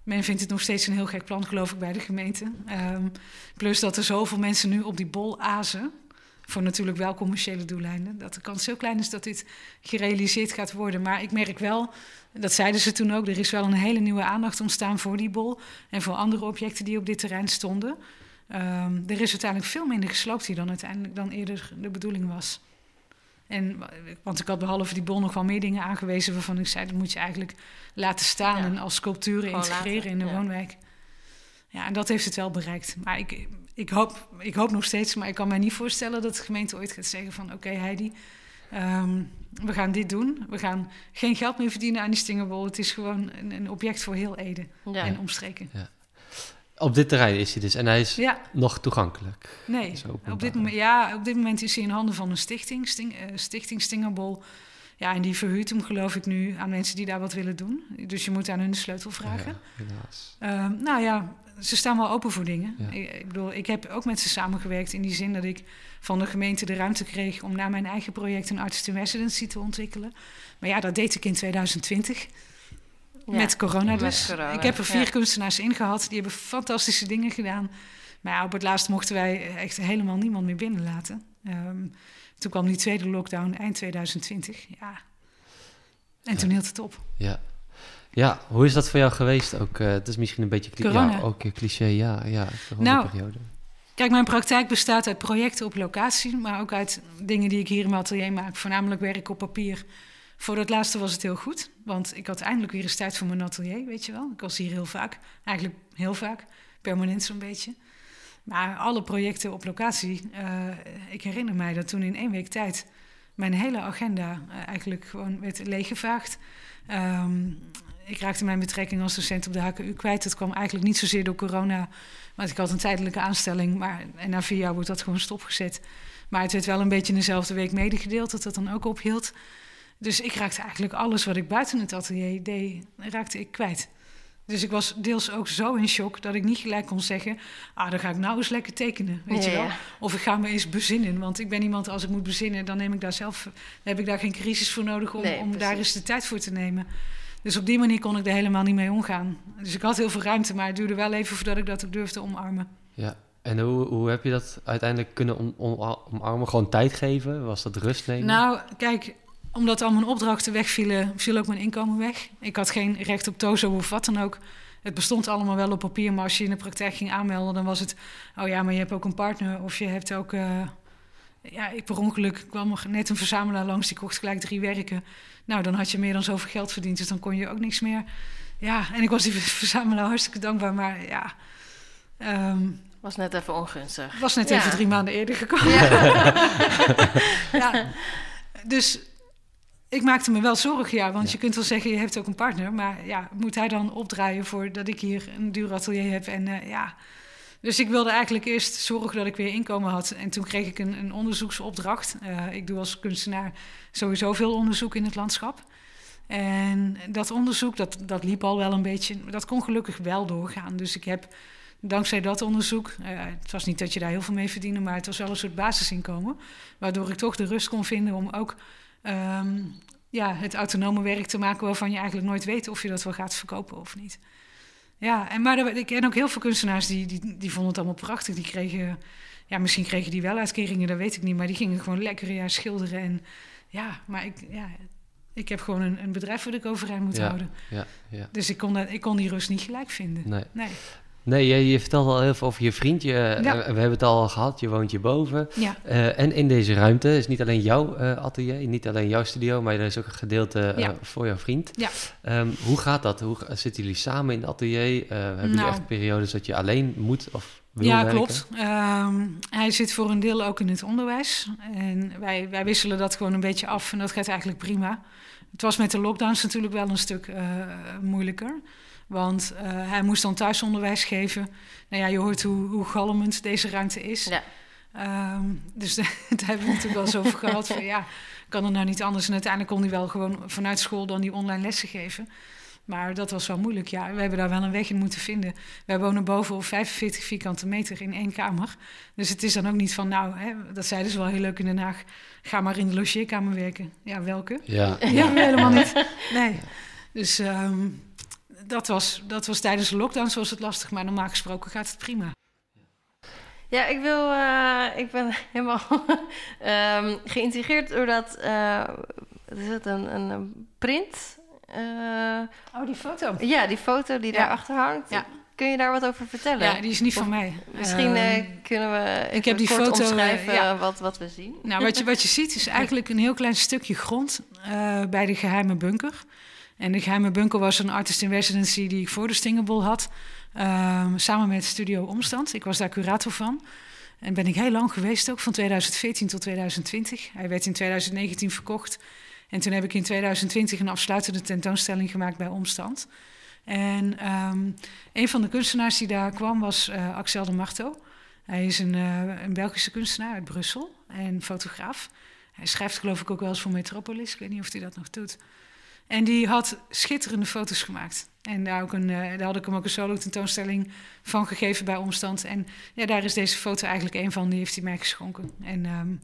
S3: men vindt het nog steeds een heel gek plan, geloof ik, bij de gemeente. Um, plus dat er zoveel mensen nu op die bol azen voor natuurlijk wel commerciële doeleinden. Dat de kans heel klein is dat dit gerealiseerd gaat worden. Maar ik merk wel, dat zeiden ze toen ook, er is wel een hele nieuwe aandacht ontstaan voor die bol en voor andere objecten die op dit terrein stonden. Um, er is uiteindelijk veel minder gesloopt hier dan uiteindelijk dan eerder de bedoeling was. En, want ik had behalve die bol nog wel meer dingen aangewezen waarvan ik zei, dat moet je eigenlijk laten staan ja. en als sculpturen Gewoon integreren laten, in de ja. woonwijk. Ja, en dat heeft het wel bereikt. Maar ik, ik, hoop, ik hoop nog steeds, maar ik kan mij niet voorstellen dat de gemeente ooit gaat zeggen van... oké okay, Heidi, um, we gaan dit doen. We gaan geen geld meer verdienen aan die stingerbol. Het is gewoon een, een object voor heel Ede ja. en omstreken. Ja.
S2: Op dit terrein is hij dus en hij is ja. nog toegankelijk.
S3: Nee, op dit, moment, ja, op dit moment is hij in handen van een stichting, Sting, uh, Stichting Stingerbol... Ja, en die verhuurt hem geloof ik nu aan mensen die daar wat willen doen. Dus je moet aan hun de sleutel vragen. Ja, helaas. Uh, nou ja, ze staan wel open voor dingen. Ja. Ik, ik, bedoel, ik heb ook met ze samengewerkt in die zin dat ik van de gemeente de ruimte kreeg om naar mijn eigen project een artist in residency te ontwikkelen. Maar ja, dat deed ik in 2020. Ja, met corona dus. Met corona, ik heb er vier ja. kunstenaars in gehad. Die hebben fantastische dingen gedaan. Maar ja, op het laatst mochten wij echt helemaal niemand meer binnenlaten. Um, toen kwam die tweede lockdown eind 2020. Ja. En toen hield het op.
S2: Ja. Ja, hoe is dat voor jou geweest? Ook, uh, het is misschien een beetje cli ja, ook cliché, ja, ja,
S3: nou, periode. Kijk, mijn praktijk bestaat uit projecten op locatie, maar ook uit dingen die ik hier in mijn atelier maak, voornamelijk werk op papier. Voor dat laatste was het heel goed, want ik had eindelijk weer eens tijd voor mijn atelier, weet je wel. Ik was hier heel vaak, eigenlijk heel vaak, permanent zo'n beetje. Maar alle projecten op locatie, uh, ik herinner mij dat toen in één week tijd mijn hele agenda eigenlijk gewoon werd leeggevaagd. Um, ik raakte mijn betrekking als docent op de HKU kwijt. Dat kwam eigenlijk niet zozeer door corona, want ik had een tijdelijke aanstelling. Maar, en na vier jaar wordt dat gewoon stopgezet. Maar het werd wel een beetje in dezelfde week medegedeeld dat dat dan ook ophield. Dus ik raakte eigenlijk alles wat ik buiten het atelier deed, raakte ik kwijt. Dus ik was deels ook zo in shock dat ik niet gelijk kon zeggen... ah, dan ga ik nou eens lekker tekenen, weet je wel. Of ik ga me eens bezinnen. Want ik ben iemand, als ik moet bezinnen... dan neem ik daar zelf, dan heb ik daar geen crisis voor nodig... om, om daar eens de tijd voor te nemen. Dus op die manier kon ik er helemaal niet mee omgaan. Dus ik had heel veel ruimte, maar het duurde wel even voordat ik dat ook durfde omarmen.
S2: Ja, en hoe, hoe heb je dat uiteindelijk kunnen omarmen? Gewoon tijd geven? Was dat rust nemen?
S3: Nou, kijk, omdat al mijn opdrachten wegvielen, viel ook mijn inkomen weg. Ik had geen recht op tozo of wat dan ook. Het bestond allemaal wel op papier, maar als je in de praktijk ging aanmelden, dan was het... oh ja, maar je hebt ook een partner of je hebt ook... Uh, ja, ik per ongeluk kwam er net een verzamelaar langs, die kocht gelijk drie werken. Nou, dan had je meer dan zoveel geld verdiend, dus dan kon je ook niks meer. Ja, en ik was die verzamelaar hartstikke dankbaar, maar ja...
S1: Um, was net even ongunstig.
S3: Was net even drie maanden eerder gekomen. Ja. ja. Dus ik maakte me wel zorgen, ja. Want je kunt wel zeggen, je hebt ook een partner. Maar ja, moet hij dan opdraaien voor dat ik hier een duur atelier heb? En uh, ja... Dus ik wilde eigenlijk eerst zorgen dat ik weer inkomen had. En toen kreeg ik een, een onderzoeksopdracht. Uh, ik doe als kunstenaar sowieso veel onderzoek in het landschap. En dat onderzoek, dat, dat liep al wel een beetje. Dat kon gelukkig wel doorgaan. Dus ik heb dankzij dat onderzoek, uh, het was niet dat je daar heel veel mee verdiende, maar het was wel een soort basisinkomen. Waardoor ik toch de rust kon vinden om ook um, ja, het autonome werk te maken waarvan je eigenlijk nooit weet of je dat wel gaat verkopen of niet. Ja, en, maar ik ken ook heel veel kunstenaars die, die, die vonden het allemaal prachtig. Die kregen, ja, misschien kregen die wel uitkeringen, dat weet ik niet. Maar die gingen gewoon lekker ja, schilderen. En ja, maar ik, ja, ik heb gewoon een, een bedrijf waar ik overeind moet houden. Ja, ja. Dus ik kon, dat, ik kon die rust niet gelijk vinden.
S2: Nee. nee. Nee, je, je vertelt al heel veel over je vriendje. Eh, we hebben het al gehad, je woont hierboven. Ja. Uh, en in deze ruimte is niet alleen jouw uh, atelier, niet alleen jouw studio, maar er is ook een gedeelte ja. voor jouw vriend. Ja. Um, hoe gaat dat? Hoe zitten jullie samen in het atelier? hebben jullie nou. echt periodes dat je alleen moet of wil ja, werken?
S3: klopt. Um, hij zit voor een deel ook in het onderwijs. En wij, wij wisselen dat gewoon een beetje af en dat gaat eigenlijk prima. Het was met de lockdowns natuurlijk wel een stuk moeilijker. Want uh, hij moest dan thuisonderwijs geven. Nou ja, je hoort hoe, hoe galmend deze ruimte is. Ja. Um, dus daar hebben we natuurlijk wel zo over gehad. Van, ja, kan er nou niet anders? En uiteindelijk kon hij wel gewoon vanuit school dan die online lessen geven. Maar dat was wel moeilijk. Ja, we hebben daar wel een weg in moeten vinden. Wij wonen boven op 45 vierkante meter in één kamer. Dus het is dan ook niet van, nou, hè, dat zeiden ze wel heel leuk in Den Haag. Ga maar in de logeerkamer werken. Ja, welke? Ja, ja helemaal niet. Nee. Dus um, dat, was, dat was tijdens de lockdown zoals het lastig, maar normaal gesproken gaat het prima.
S1: Ja, ik wil. Uh, ik ben helemaal um, geïntegreerd doordat. Uh, is het een, een print?
S3: Uh, oh, die foto.
S1: Ja, die foto die ja. daarachter hangt. Ja. Kun je daar wat over vertellen?
S3: Ja, die is niet van mij.
S1: Misschien uh, kunnen we ik heb die kort foto, omschrijven ja. wat, wat we zien.
S3: Nou, wat je, wat je ziet is eigenlijk een heel klein stukje grond bij de geheime bunker. En de geheime bunker was een artist in residency die ik voor de Stingable had. Um, samen met Studio Omstand. Ik was daar curator van. En ben ik heel lang geweest ook, van 2014 tot 2020. Hij werd in 2019 verkocht. En toen heb ik in 2020 een afsluitende tentoonstelling gemaakt bij Omstand. En um, een van de kunstenaars die daar kwam was uh, Axel de Marto. Hij is een, uh, een Belgische kunstenaar uit Brussel en fotograaf. Hij schrijft geloof ik ook wel eens voor Metropolis. Ik weet niet of hij dat nog doet. En die had schitterende foto's gemaakt. En daar, ook een, uh, daar had ik hem ook een solo tentoonstelling van gegeven bij Omstand. En ja, daar is deze foto eigenlijk een van, die heeft hij mij geschonken. En, um,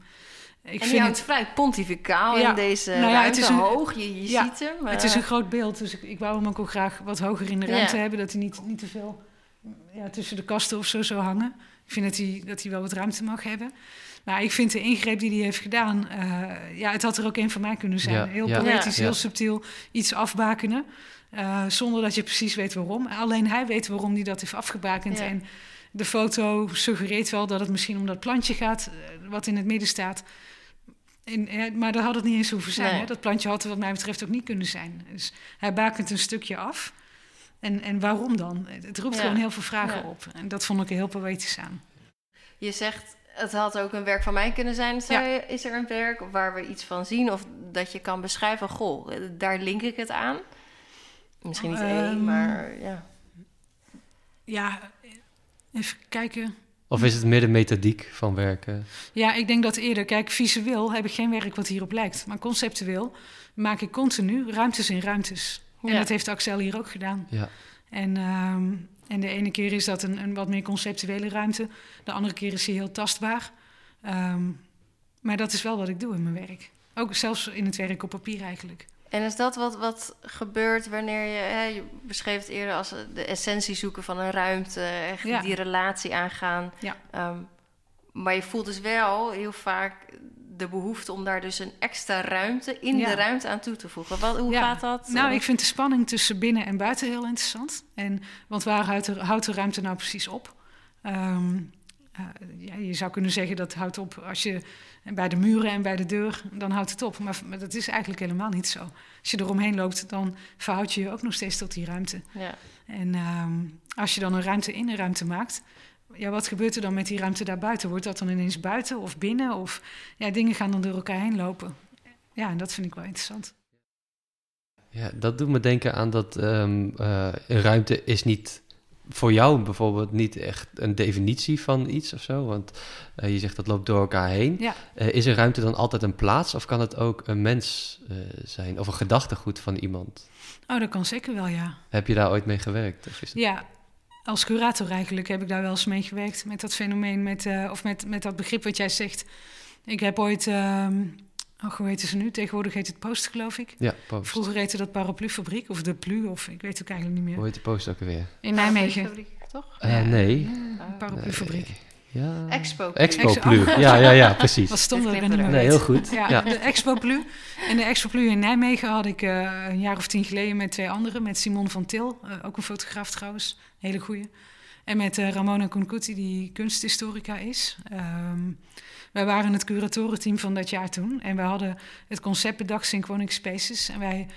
S1: ik en vind het vrij pontificaal in deze nou ja, het is een, hoog, je, je ziet hem.
S3: Het is een groot beeld, dus ik, ik wou hem ook, graag wat hoger in de ruimte hebben... dat hij niet, niet te veel ja, tussen de kasten of zo zou hangen. Ik vind dat hij, dat hij wel wat ruimte mag hebben. Maar ik vind de ingreep die hij heeft gedaan, uh, ja, het had er ook een van mij kunnen zijn. heel poëtisch, heel subtiel, iets afbakenen. Uh, zonder dat je precies weet waarom. Alleen hij weet waarom hij dat heeft afgebakend. En de foto suggereert wel dat het misschien om dat plantje gaat, uh, wat in het midden staat. In, maar dat had het niet eens hoeven zijn. Hè? Dat plantje had er wat mij betreft ook niet kunnen zijn. Dus hij bakent een stukje af. En, en waarom dan? Het roept gewoon heel veel vragen op. En dat vond ik heel poëtisch aan.
S1: Je zegt het had ook een werk van mij kunnen zijn. Is er een werk waar we iets van zien of dat je kan beschrijven? Goh, daar link ik het aan. Misschien niet één, ehm, maar ja.
S3: Ja, even kijken.
S2: Of is het meer de methodiek van werken?
S3: Ja, ik denk dat eerder. Kijk, visueel heb ik geen werk wat hierop lijkt. Maar conceptueel maak ik continu ruimtes in ruimtes. En dat heeft Axel hier ook gedaan.
S2: Ja.
S3: En, ehm, en de ene keer is dat een, een, wat meer conceptuele ruimte. De andere keer is hij heel tastbaar. Ehm, maar dat is wel wat ik doe in mijn werk. Ook zelfs in het werk op papier eigenlijk.
S1: En is dat wat, wat gebeurt wanneer je, hè, je beschreef het eerder als de essentie zoeken van een ruimte, echt die relatie aangaan.
S3: Ja.
S1: Ehm, maar je voelt dus wel heel vaak de behoefte om daar dus een extra ruimte in de ruimte aan toe te voegen. Wat, hoe gaat dat?
S3: Nou, ik vind de spanning tussen binnen en buiten heel interessant. En, want waar houdt, houdt de ruimte nou precies op? Um, ja, je zou kunnen zeggen dat houdt op als je bij de muren en bij de deur, dan houdt het op. Maar, maar dat is eigenlijk helemaal niet zo. Als je eromheen loopt, dan verhoud je je ook nog steeds tot die ruimte.
S1: Ja.
S3: En ehm, als je dan een ruimte in een ruimte maakt, ja, wat gebeurt er dan met die ruimte daarbuiten? Wordt dat dan ineens buiten of binnen? Of ja, dingen gaan dan door elkaar heen lopen. Ja, en dat vind ik wel interessant.
S2: Ja, dat doet me denken aan dat um, uh, een ruimte is niet voor jou bijvoorbeeld niet echt een definitie van iets of zo? Want uh, je zegt dat loopt door elkaar heen.
S3: Ja.
S2: Uh, is een ruimte dan altijd een plaats of kan het ook een mens uh, zijn of een gedachtegoed van iemand?
S3: Oh, dat kan zeker wel, ja.
S2: Heb je daar ooit mee gewerkt? Of is.
S3: Ja, als curator eigenlijk heb ik daar wel eens mee gewerkt met dat fenomeen, met, of met, met dat begrip wat jij zegt. Ik heb ooit. Ehm, Oh, hoe heet ze nu? Tegenwoordig heet het Post, geloof ik.
S2: Ja, Post.
S3: Vroeger heette dat Paraplufabriek of de Plu, of ik weet het ook eigenlijk niet meer.
S2: Hoe heet de Post ook alweer?
S3: In Nijmegen.
S1: toch?
S2: Uh, nee.
S3: Paraplufabriek.
S1: Ja. Expo.
S2: Expo Plu. Ja, ja, ja, precies.
S3: Wat stond er? Ik niet meer
S2: Nee, heel goed.
S3: Ja, ja. de Expo Plu. En de Expo Plu in Nijmegen had ik uh, een jaar of tien geleden met twee anderen. Met Simon van Til, uh, ook een fotograaf trouwens. Hele goeie. En met uh, Ramona Kunkuti, die kunsthistorica is. Um, wij waren het curatorenteam van dat jaar toen. En wij hadden het concept bedacht, Synchronic Spaces. En wij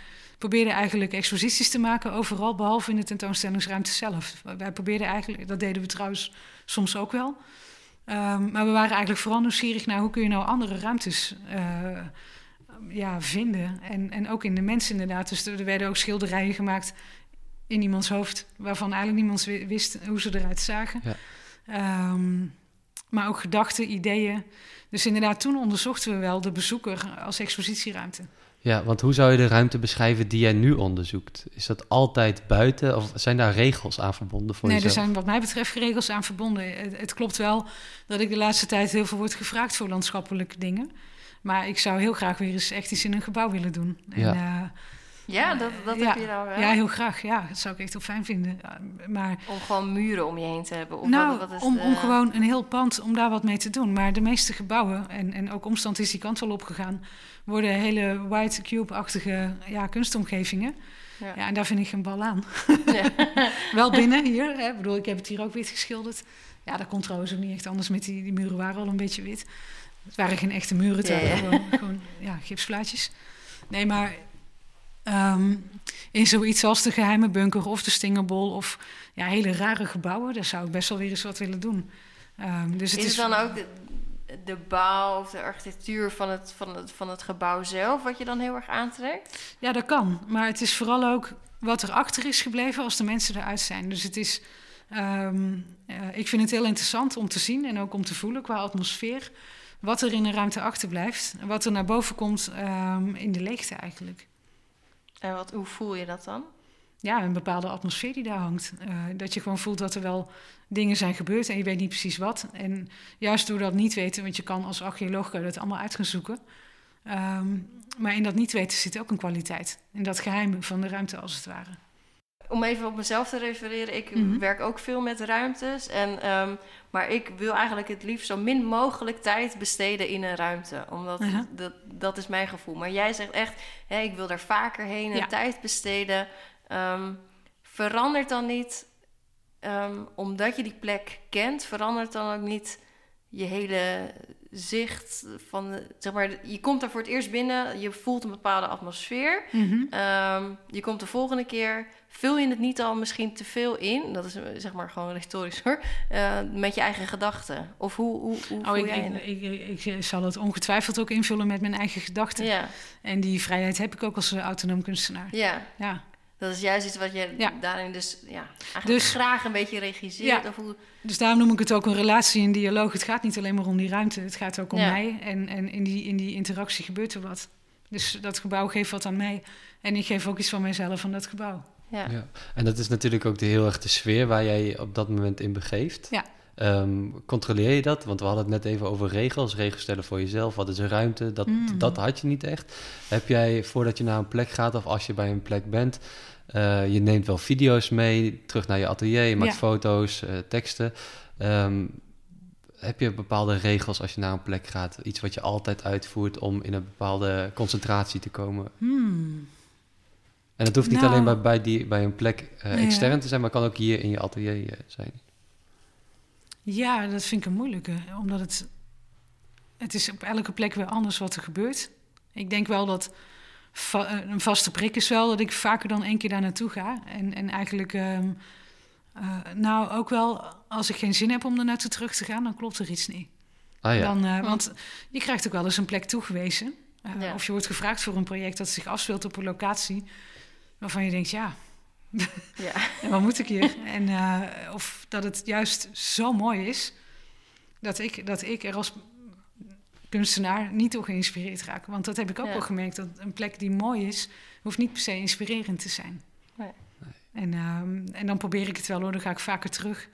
S3: probeerden eigenlijk exposities te maken overal, behalve in de tentoonstellingsruimte zelf. Wij probeerden eigenlijk, dat deden we trouwens soms ook wel. Um, maar we waren eigenlijk vooral nieuwsgierig naar hoe kun je nou andere ruimtes uh, ja, vinden. En, en ook in de mensen inderdaad. Dus er werden ook schilderijen gemaakt in iemands hoofd, waarvan eigenlijk niemand wist hoe ze eruit zagen. Ja. Um, maar ook gedachten, ideeën. Dus inderdaad, toen onderzochten we wel de bezoeker als expositieruimte.
S2: Ja, want hoe zou je de ruimte beschrijven die jij nu onderzoekt? Is dat altijd buiten of zijn daar regels aan verbonden voor
S3: nee,
S2: jezelf?
S3: er zijn wat mij betreft regels aan verbonden. Het, het, klopt wel dat ik de laatste tijd heel veel word gevraagd voor landschappelijke dingen. Maar ik zou heel graag weer eens echt iets in een gebouw willen doen. En,
S1: ja. Uh, ja, dat, dat
S3: ja,
S1: heb je nou
S3: Ja, heel graag. Ja, dat zou ik echt heel fijn vinden. Maar,
S1: om gewoon muren om je heen te hebben? Of
S3: nou,
S1: wat, wat is
S3: om,
S1: de...
S3: om gewoon een heel pand, om daar wat mee te doen. Maar de meeste gebouwen, en, en ook omstand is die kant wel opgegaan... worden hele white cube-achtige ja, kunstomgevingen. Ja. ja. en daar vind ik geen bal aan. Ja. wel binnen hier. Hè. Ik bedoel, ik heb het hier ook wit geschilderd. Ja, dat komt trouwens ook niet echt anders met die, die muren waren al een beetje wit. Het waren geen echte muren, waren gewoon, gewoon ja, gipsplaatjes. Nee, maar Um, in zoiets als de geheime bunker of de Stingerbol of ja, hele rare gebouwen, daar zou ik best wel weer eens wat willen doen. Um, dus het
S1: is, is het dan ook de, bouw of de architectuur van het, van, het, van het gebouw zelf wat je dan heel erg aantrekt?
S3: Ja, dat kan. Maar het is vooral ook wat er achter is gebleven als de mensen eruit zijn. Dus het is. Um, uh, ik vind het heel interessant om te zien en ook om te voelen qua atmosfeer. Wat er in de ruimte achterblijft. En wat er naar boven komt in de leegte eigenlijk.
S1: En wat, hoe voel je dat dan?
S3: Ja, een bepaalde atmosfeer die daar hangt. Uh, dat je gewoon voelt dat er wel dingen zijn gebeurd en je weet niet precies wat. En juist door dat niet weten, want je kan als archeoloog kan dat allemaal uit gaan zoeken. Um, maar in dat niet weten zit ook een kwaliteit. In dat geheim van de ruimte als het ware
S1: om even op mezelf te refereren, ik mm -hmm. werk ook veel met ruimtes. En, um, maar ik wil eigenlijk het liefst zo min mogelijk tijd besteden in een ruimte. Omdat uh -huh. dat, dat is mijn gevoel. Maar jij zegt echt, hè, ik wil daar vaker heen en ja. tijd besteden. Um, verandert dan niet, um, omdat je die plek kent, verandert dan ook niet je hele zicht van, zeg maar, je komt daar voor het eerst binnen, je voelt een bepaalde atmosfeer.
S3: Mhm.
S1: Ehm, je komt de volgende keer, vul je het niet al misschien te veel in, dat is zeg maar gewoon retorisch hoor, uh, met je eigen gedachten? Of hoe, hoe, hoe
S3: oh, ik, ik, ik, ik, zal het ongetwijfeld ook invullen met mijn eigen gedachten.
S1: Ja.
S3: En die vrijheid heb ik ook als autonoom kunstenaar.
S1: Ja.
S3: ja.
S1: Dat is juist iets wat je ja. daarin dus, ja, eigenlijk
S3: dus,
S1: graag een beetje regisseert.
S3: Ja.
S1: Of hoe...
S3: Dus daarom noem ik het ook een relatie in dialoog. Het gaat niet alleen maar om die ruimte, het gaat ook om
S1: Ja.
S3: mij. En, en in, die, in die interactie gebeurt er wat. Dus dat gebouw geeft wat aan mij. En ik geef ook iets van mijzelf aan dat gebouw.
S1: Ja.
S2: Ja. En dat is natuurlijk ook de heel erg de sfeer waar jij je op dat moment in begeeft.
S3: Ja.
S2: Ehm, controleer je dat? Want we hadden het net even over regels. Regels stellen voor jezelf. Wat is een ruimte? Dat,
S3: Mm.
S2: dat had je niet echt. Heb jij, voordat je naar een plek gaat of als je bij een plek bent... eh, je neemt wel video's mee, terug naar je atelier, je maakt
S3: Ja.
S2: foto's, eh, teksten. Ehm, heb je bepaalde regels als je naar een plek gaat? Iets wat je altijd uitvoert om in een bepaalde concentratie te komen?
S3: Hmm.
S2: En het hoeft niet
S3: Nou,
S2: alleen bij, bij, die, bij een plek eh, extern te zijn, maar kan ook hier in je atelier zijn.
S3: Ja, dat vind ik een moeilijke. Omdat het... Het is op elke plek weer anders wat er gebeurt. Ik denk wel dat... va- eh, een vaste prik is wel dat ik vaker dan één keer daar naartoe ga. En, en eigenlijk... ehm, eh, nou, ook wel als ik geen zin heb om er naartoe terug te gaan... dan klopt er iets niet.
S2: Ah ja,
S3: Dan, eh, want je krijgt ook wel eens een plek toegewezen. Eh,
S1: Ja.
S3: Of je wordt gevraagd voor een project dat zich afspeelt op een locatie... waarvan je denkt, ja,
S1: Ja.
S3: en wat moet ik hier? en, eh, of dat het juist zo mooi is... dat ik, dat ik er als kunstenaar niet door geïnspireerd raak. Want dat heb ik ook
S1: Ja.
S3: wel gemerkt. Dat een plek die mooi is, hoeft niet per se inspirerend te zijn.
S1: Nee.
S3: En, ehm, en dan probeer ik het wel hoor, dan ga ik vaker terug.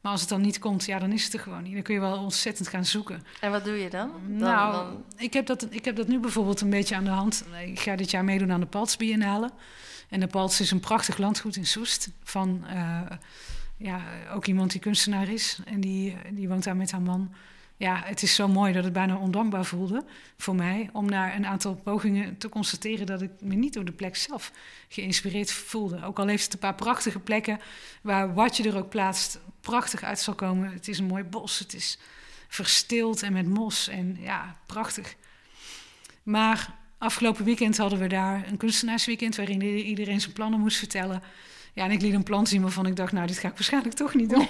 S3: Maar als het dan niet komt, ja, dan is het er gewoon niet. Dan kun je wel ontzettend gaan zoeken.
S1: En wat doe je dan? dan
S3: nou,
S1: dan...
S3: Ik, heb dat, ik heb dat nu bijvoorbeeld een beetje aan de hand. Ik ga dit jaar meedoen aan de Palts Biennale. En de Palts is een prachtig landgoed in Soest. Van eh, ja, ook iemand die kunstenaar is. En die, die woont daar met haar man. Ja, het is zo mooi dat het bijna ondankbaar voelde voor mij... om na een aantal pogingen te constateren... dat ik me niet door de plek zelf geïnspireerd voelde. Ook al heeft het een paar prachtige plekken... waar wat je er ook plaatst prachtig uit zal komen. Het is een mooi bos, het is verstild en met mos. En ja, prachtig. Maar afgelopen weekend hadden we daar een kunstenaarsweekend... waarin iedereen zijn plannen moest vertellen... Ja, en ik liet een plan zien waarvan ik dacht, nou, dit ga ik waarschijnlijk toch niet doen.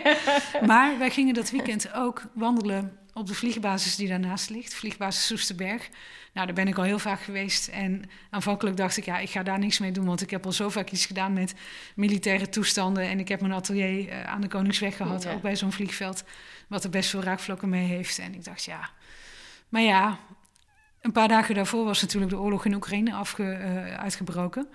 S3: maar wij gingen dat weekend ook wandelen op de vliegbasis die daarnaast ligt, vliegbasis Soesterberg. Nou, daar ben ik al heel vaak geweest. En aanvankelijk dacht ik, ja, ik ga daar niks mee doen, want ik heb al zo vaak iets gedaan met militaire toestanden. En ik heb mijn atelier eh, aan de Koningsweg gehad,
S1: Ja.
S3: ook bij zo'n vliegveld, wat er best veel raakvlakken mee heeft. En ik dacht, ja. Maar ja, een paar dagen daarvoor was natuurlijk de oorlog in Oekraïne afge, eh, uitgebroken.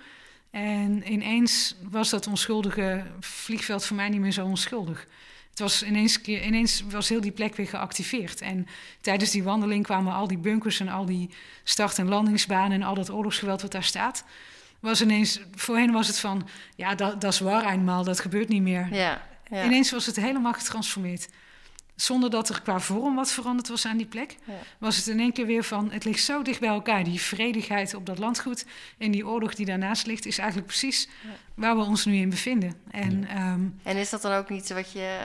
S3: En ineens was dat onschuldige vliegveld voor mij niet meer zo onschuldig. Het was ineens, ineens was heel die plek weer geactiveerd. En tijdens die wandeling kwamen al die bunkers en al die start- en landingsbanen en al dat oorlogsgeweld wat daar staat. Was ineens, voorheen was het van, ja, dat, dat is waar eenmaal, dat gebeurt niet meer.
S1: Ja, ja.
S3: Ineens was het helemaal getransformeerd. Zonder dat er qua vorm wat veranderd was aan die plek,
S1: Ja.
S3: was het in één keer weer van: het ligt zo dicht bij elkaar. Die vredigheid op dat landgoed en die oorlog die daarnaast ligt, is eigenlijk precies
S1: Ja.
S3: waar we ons nu in bevinden. En ehm,
S1: En is dat dan ook niet wat je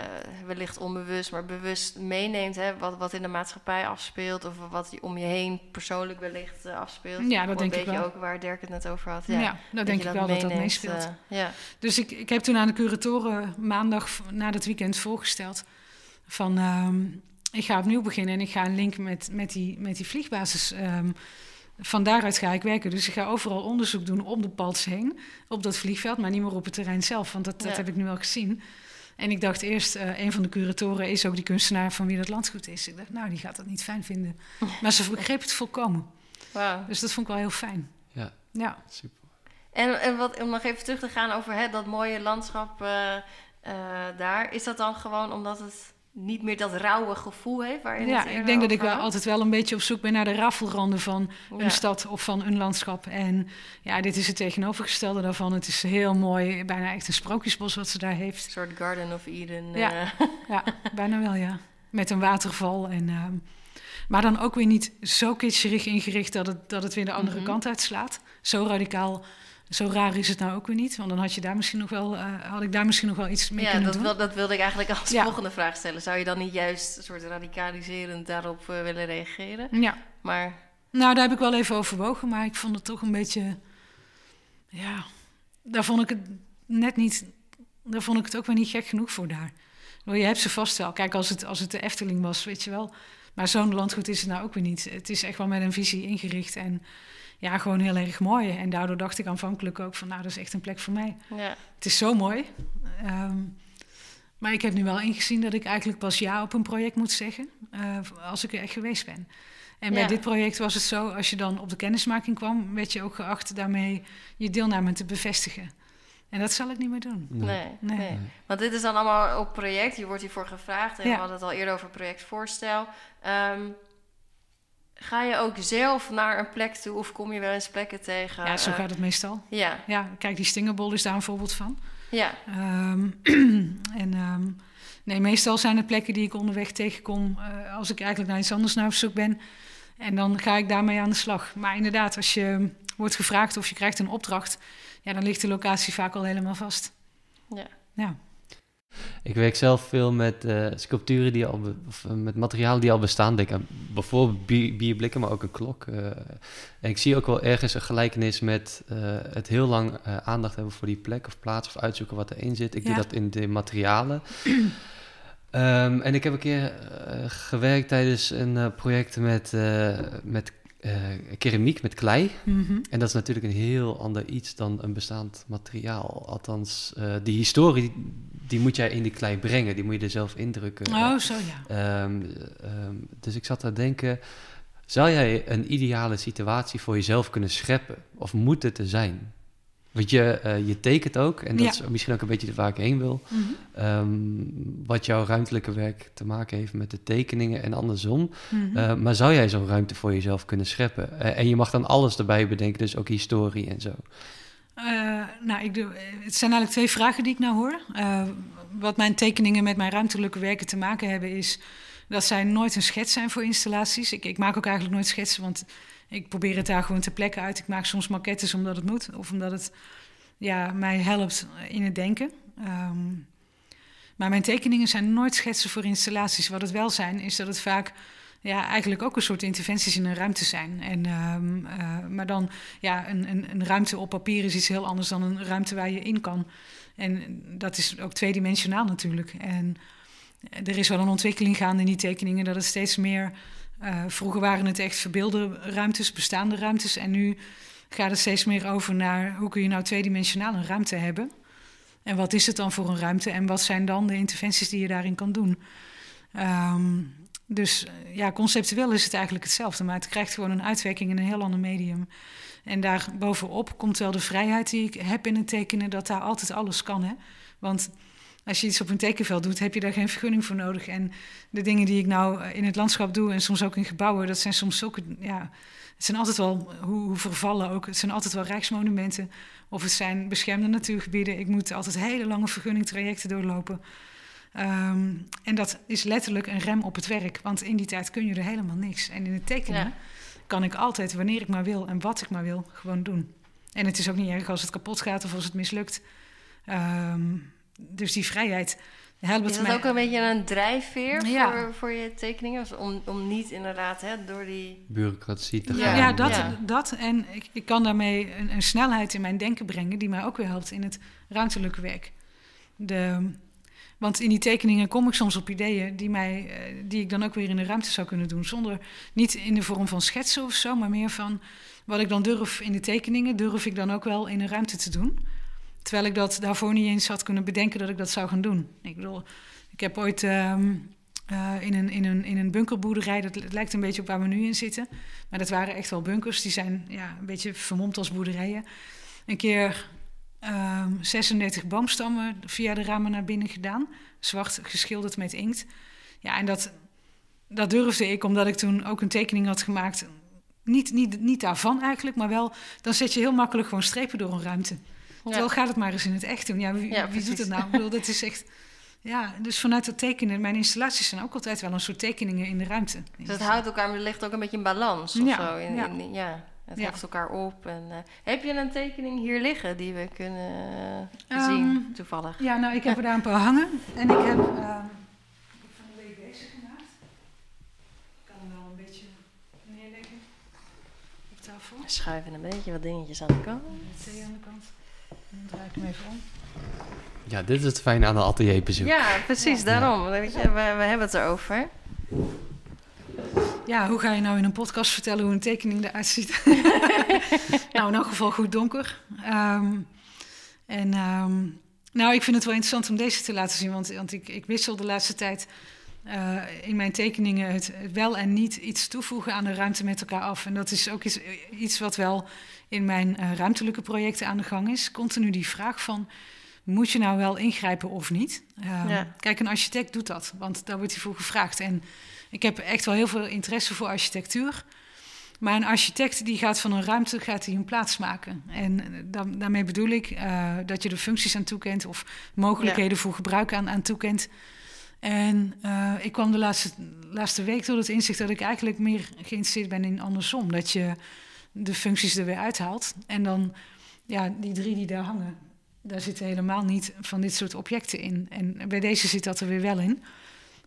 S1: wellicht onbewust, maar bewust meeneemt, hè? Wat, wat in de maatschappij afspeelt, of wat om je heen persoonlijk wellicht eh, afspeelt?
S3: Ja, dat denk
S1: een
S3: ik
S1: beetje
S3: wel.
S1: ook waar Dirk het net over had.
S3: ja,
S1: Ja,
S3: dan denk
S1: je
S3: ik wel dat dat
S1: meeneemt,
S3: meespeelt.
S1: eh, ja.
S3: Dus ik, ik heb toen aan de curatoren maandag na dat weekend voorgesteld van ehm, ik ga opnieuw beginnen en ik ga een link met, met, die, met die vliegbasis. ehm, van daaruit ga ik werken. Dus ik ga overal onderzoek doen om de pals heen, op dat vliegveld, maar niet meer op het terrein zelf, want dat, dat heb ik nu al gezien. En ik dacht eerst, eh, een van de curatoren is ook die kunstenaar van wie dat landgoed is. Ik dacht, nou, die gaat dat niet fijn vinden. Maar ze begreep het volkomen.
S1: Wauw.
S3: Dus dat vond ik wel heel fijn.
S2: Ja.
S3: Ja.
S2: super.
S1: En, en wat, om nog even terug te gaan over hè, dat mooie landschap eh, eh, daar, is dat dan gewoon omdat het niet meer dat rauwe gevoel heeft? Waarin
S3: Ja, ik denk dat ik wel
S1: had?
S3: altijd wel een beetje op zoek ben naar de raffelranden van
S1: Ja.
S3: een stad of van een landschap. En ja, dit is het tegenovergestelde daarvan. Het is heel mooi, bijna echt een sprookjesbos wat ze daar heeft.
S1: Een soort Garden of Eden.
S3: Ja.
S1: eh,
S3: Ja, bijna wel, ja. Met een waterval. En, ehm, maar dan ook weer niet zo kitscherig ingericht dat het, dat het weer de andere
S1: Mhm.
S3: kant uitslaat. Zo radicaal Zo raar is het nou ook weer niet, want dan had, je daar misschien nog wel, uh, had ik daar misschien nog wel iets mee
S1: ja,
S3: kunnen
S1: dat
S3: doen.
S1: Ja, dat wilde ik eigenlijk als volgende vraag stellen. Zou je dan niet juist een soort radicaliserend daarop uh, willen reageren?
S3: Ja.
S1: Maar...
S3: Nou, daar heb ik wel even overwogen, maar ik vond het toch een beetje... Ja, daar vond ik het net niet... Daar vond ik het ook weer niet gek genoeg voor daar. Je hebt ze vast wel. Kijk, als het, als het de Efteling was, weet je wel... Maar zo'n landgoed is het nou ook weer niet. Het is echt wel met een visie ingericht en ja, gewoon heel erg mooi. En daardoor dacht ik aanvankelijk ook van, nou, dat is echt een plek voor mij.
S1: Ja.
S3: Het is zo mooi. Um, maar ik heb nu wel ingezien dat ik eigenlijk pas ja op een project moet zeggen uh, als ik er echt geweest ben. En bij
S1: Ja.
S3: dit project was het zo, als je dan op de kennismaking kwam, werd je ook geacht daarmee je deelname te bevestigen. En dat zal ik niet meer doen.
S1: Nee, nee.
S3: Nee.
S1: Want dit is dan allemaal op project. Je wordt hiervoor gevraagd. En
S3: Ja.
S1: we hadden het al eerder over projectvoorstel. Ehm, ga je ook zelf naar een plek toe of kom je wel eens plekken tegen?
S3: Ja, zo gaat het meestal.
S1: Ja,
S3: Ja, kijk, die stingerbol is daar een voorbeeld van.
S1: ja,
S3: Ehm, en ehm, nee, meestal zijn het plekken die ik onderweg tegenkom eh, als ik eigenlijk naar iets anders naar op zoek ben. En dan ga ik daarmee aan de slag. Maar inderdaad, als je wordt gevraagd of je krijgt een opdracht, ja, dan ligt de locatie vaak al helemaal vast.
S1: ja.
S3: Ja,
S2: Ik werk zelf veel met eh, sculpturen die al, of eh, met materialen die al bestaan. Denk aan bijvoorbeeld bier, bierblikken, maar ook een klok. eh. en ik zie ook wel ergens een gelijkenis met het heel lang aandacht hebben voor die plek of plaats of uitzoeken wat erin zit. Ik
S3: Ja.
S2: doe dat in de materialen. Ehm, en ik heb een keer gewerkt tijdens een project met, met eh, keramiek, met klei.
S3: Mhm.
S2: En dat is natuurlijk een heel ander iets dan een bestaand materiaal. Althans, eh, die historie, die moet jij in die klei brengen. Die moet je er zelf indrukken.
S3: Oh, zo ja.
S2: Ehm, ehm, dus ik zat te denken, zou jij een ideale situatie voor jezelf kunnen scheppen? Of moet het er zijn? Want je, eh, je tekent ook, en dat
S3: Ja.
S2: is misschien ook een beetje waar ik heen wil.
S3: Mhm.
S2: Ehm, wat jouw ruimtelijke werk te maken heeft met de tekeningen en andersom.
S3: Mhm.
S2: Uh, maar zou jij zo'n ruimte voor jezelf kunnen scheppen? Eh, en je mag dan alles erbij bedenken, dus ook historie en zo.
S3: Eh, nou, ik doe, eh, het zijn eigenlijk twee vragen die ik nou hoor. Eh, wat mijn tekeningen met mijn ruimtelijke werken te maken hebben, is dat zij nooit een schets zijn voor installaties. Ik, ik maak ook eigenlijk nooit schetsen, want ik probeer het daar gewoon te plekken uit. Ik maak soms maquettes omdat het moet, of omdat het ja, mij helpt in het denken. Ehm, maar mijn tekeningen zijn nooit schetsen voor installaties. Wat het wel zijn, is dat het vaak ja, eigenlijk ook een soort interventies in een ruimte zijn. En, ehm, eh, maar dan, ja, een, een, een ruimte op papier is iets heel anders dan een ruimte waar je in kan. En dat is ook tweedimensionaal natuurlijk. En er is wel een ontwikkeling gaande in die tekeningen dat het steeds meer. eh, vroeger waren het echt verbeelde ruimtes, bestaande ruimtes. En nu gaat het steeds meer over naar hoe kun je nou tweedimensionaal een ruimte hebben. En wat is het dan voor een ruimte en wat zijn dan de interventies die je daarin kan doen? Ehm, dus eh, ja, conceptueel is het eigenlijk hetzelfde, maar het krijgt gewoon een uitwerking in een heel ander medium. En daar bovenop komt wel de vrijheid die ik heb in het tekenen, dat daar altijd alles kan. Hè? Want als je iets op een tekenveld doet, heb je daar geen vergunning voor nodig. En de dingen die ik nou in het landschap doe en soms ook in gebouwen, dat zijn soms zulke, ja, het zijn altijd wel, hoe, hoe vervallen ook, het zijn altijd wel rijksmonumenten of het zijn beschermde natuurgebieden. Ik moet altijd hele lange vergunningtrajecten doorlopen. Ehm, en dat is letterlijk een rem op het werk, want in die tijd kun je er helemaal niks. En in het tekenen
S1: Ja.
S3: kan ik altijd, wanneer ik maar wil en wat ik maar wil, gewoon doen. En het is ook niet erg als het kapot gaat of als het mislukt. Ehm, dus die vrijheid helpt
S1: Is dat
S3: mij.
S1: ook een beetje een drijfveer
S3: Ja.
S1: voor, voor je tekeningen? Dus om, om niet inderdaad hè, door die...
S2: Bureaucratie te
S1: Ja.
S2: gaan.
S3: Ja, dat,
S1: Ja.
S3: dat. En ik, ik kan daarmee een, een snelheid in mijn denken brengen... die mij ook weer helpt in het ruimtelijke werk. De, want in die tekeningen kom ik soms op ideeën... Die, mij, eh, die ik dan ook weer in de ruimte zou kunnen doen. Zonder, niet in de vorm van schetsen of zo... maar meer van wat ik dan durf in de tekeningen... durf ik dan ook wel in een ruimte te doen. Terwijl ik dat daarvoor niet eens had kunnen bedenken... dat ik dat zou gaan doen. Ik bedoel, ik heb ooit... ehm, eh, in, een, in, een, in een bunkerboerderij. Dat lijkt een beetje op waar we nu in zitten. Maar dat waren echt wel bunkers. Die zijn ja, een beetje vermomd als boerderijen. Een keer ehm 36 boomstammen via de ramen naar binnen gedaan. Zwart geschilderd met inkt. Ja, en dat, dat durfde ik omdat ik toen ook een tekening had gemaakt. Niet, niet, niet daarvan eigenlijk, maar wel... dan zet je heel makkelijk gewoon strepen door een ruimte. Terwijl gaat het maar eens in het echt doen. Ja, wie, doet het nou? Ik bedoel, dat is echt... Ja, dus vanuit dat tekenen... Mijn installaties zijn ook altijd wel een soort tekeningen in de ruimte.
S1: Dus het houdt elkaar, maar er ligt ook een beetje in balans of
S3: Ja,
S1: zo. In,
S3: ja.
S1: in- ja. Het ja. elkaar op. En, uh, heb je een tekening hier liggen die we kunnen uh, zien,
S3: um,
S1: toevallig?
S3: Ja, nou, ik heb er daar een paar hangen. En ik heb uh, van de week deze gemaakt. Ik kan hem wel een beetje neerleggen op tafel.
S1: Schuiven een beetje wat dingetjes aan de kant.
S3: Thee aan de kant. Dan draai ik hem even om.
S2: Ja, dit is het fijne aan een atelierbezoek.
S1: Ja, precies, daarom. Ja. We, we hebben het erover.
S3: Ja, hoe ga je nou in een podcast vertellen hoe een tekening eruit ziet? nou, in elk geval goed donker. Um, en um, nou, ik vind het wel interessant om deze te laten zien, want, want ik, ik wissel de laatste tijd uh, in mijn tekeningen het, het, wel en niet iets toevoegen aan de ruimte met elkaar af. En dat is ook iets, iets wat wel in mijn uh, ruimtelijke projecten aan de gang is. Continu die vraag van, moet je nou wel ingrijpen of niet? Um, ja. Kijk, een architect doet dat, want daar wordt hij voor gevraagd. En ik heb echt wel heel veel interesse voor architectuur. Maar een architect die gaat van een ruimte gaat hij een plaats maken. En daarmee bedoel ik uh, dat je er functies aan toekent of mogelijkheden ja. voor gebruik aan, aan toekent. En uh, ik kwam de laatste, laatste week tot het inzicht dat ik eigenlijk meer geïnteresseerd ben in andersom. Dat je de functies er weer uithaalt. En dan, ja, die drie die daar hangen, daar zitten helemaal niet van dit soort objecten in. En bij deze zit dat er weer wel in.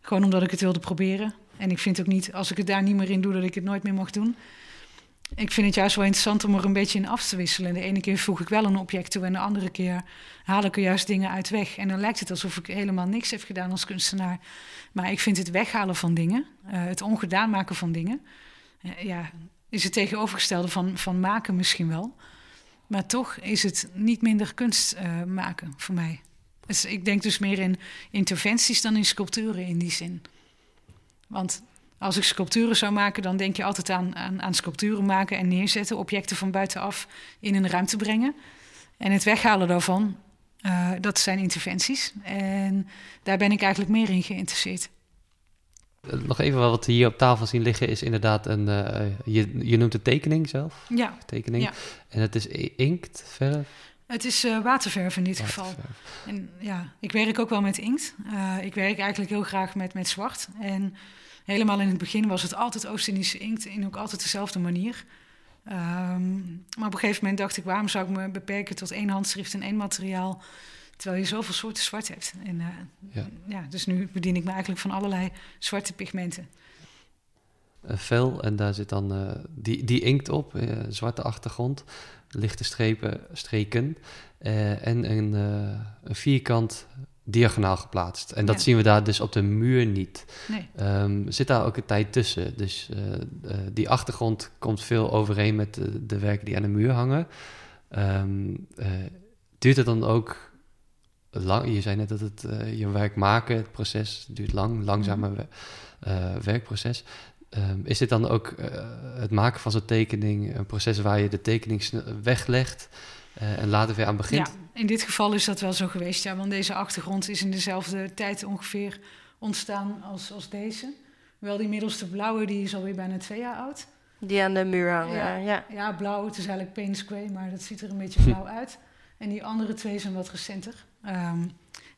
S3: Gewoon omdat ik het wilde proberen. En ik vind ook niet, als ik het daar niet meer in doe, dat ik het nooit meer mag doen. Ik vind het juist wel interessant om er een beetje in af te wisselen. De ene keer voeg ik wel een object toe en de andere keer haal ik er juist dingen uit weg. En dan lijkt het alsof ik helemaal niks heb gedaan als kunstenaar. Maar ik vind het weghalen van dingen, uh, het ongedaan maken van dingen, uh, ja, is het tegenovergestelde van, van maken misschien wel. Maar toch is het niet minder kunst uh, maken voor mij. Dus ik denk dus meer in interventies dan in sculpturen in die zin. Want als ik sculpturen zou maken, dan denk je altijd aan, aan, sculpturen maken en neerzetten, objecten van buitenaf in een ruimte brengen. En het weghalen daarvan, uh, dat zijn interventies. En daar ben ik eigenlijk meer in geïnteresseerd.
S2: Nog even wat we hier op tafel zien liggen is inderdaad een, uh, je, je noemt het tekening zelf?
S3: Ja.
S2: Tekening.
S3: Ja.
S2: En het is inkt, verf?
S3: Het is uh, waterverf in dit
S2: waterverf.
S3: geval. En ja, ik werk ook wel met inkt. Uh, ik werk eigenlijk heel graag met, met zwart. En helemaal in het begin was het altijd Oost-Indische inkt in ook altijd dezelfde manier. Um, maar op een gegeven moment dacht ik, waarom zou ik me beperken tot één handschrift en één materiaal, terwijl je zoveel soorten zwart hebt. En uh, ja. ja. dus nu bedien ik me eigenlijk van allerlei zwarte pigmenten.
S2: Een vel en daar zit dan uh, die, die inkt op, uh, zwarte achtergrond, lichte strepen, streken en een, een vierkant diagonaal geplaatst. En dat
S3: Ja.
S2: zien we daar dus op de muur niet.
S3: Nee.
S2: Ehm, zit daar ook een tijd tussen. Dus eh, eh, die achtergrond komt veel overeen met de, de werken die aan de muur hangen. Eh, duurt het dan ook lang? Je zei net dat het eh, je werk maken, het proces duurt lang, langzame eh, werkproces. Ehm, is dit dan ook eh, het maken van zo'n tekening een proces waar je de tekening weglegt eh, en later weer aan begint?
S3: Ja, in dit geval is dat wel zo geweest, ja, want deze achtergrond is in dezelfde tijd ongeveer ontstaan als, als deze. Wel die middelste blauwe, die is alweer bijna twee jaar oud.
S1: Die aan de muur hangen,
S3: Ja.
S1: ja. ja.
S3: Ja, blauw, het is eigenlijk Payne's Grey, maar dat ziet er een beetje blauw uit. En die andere twee zijn wat recenter. Ehm,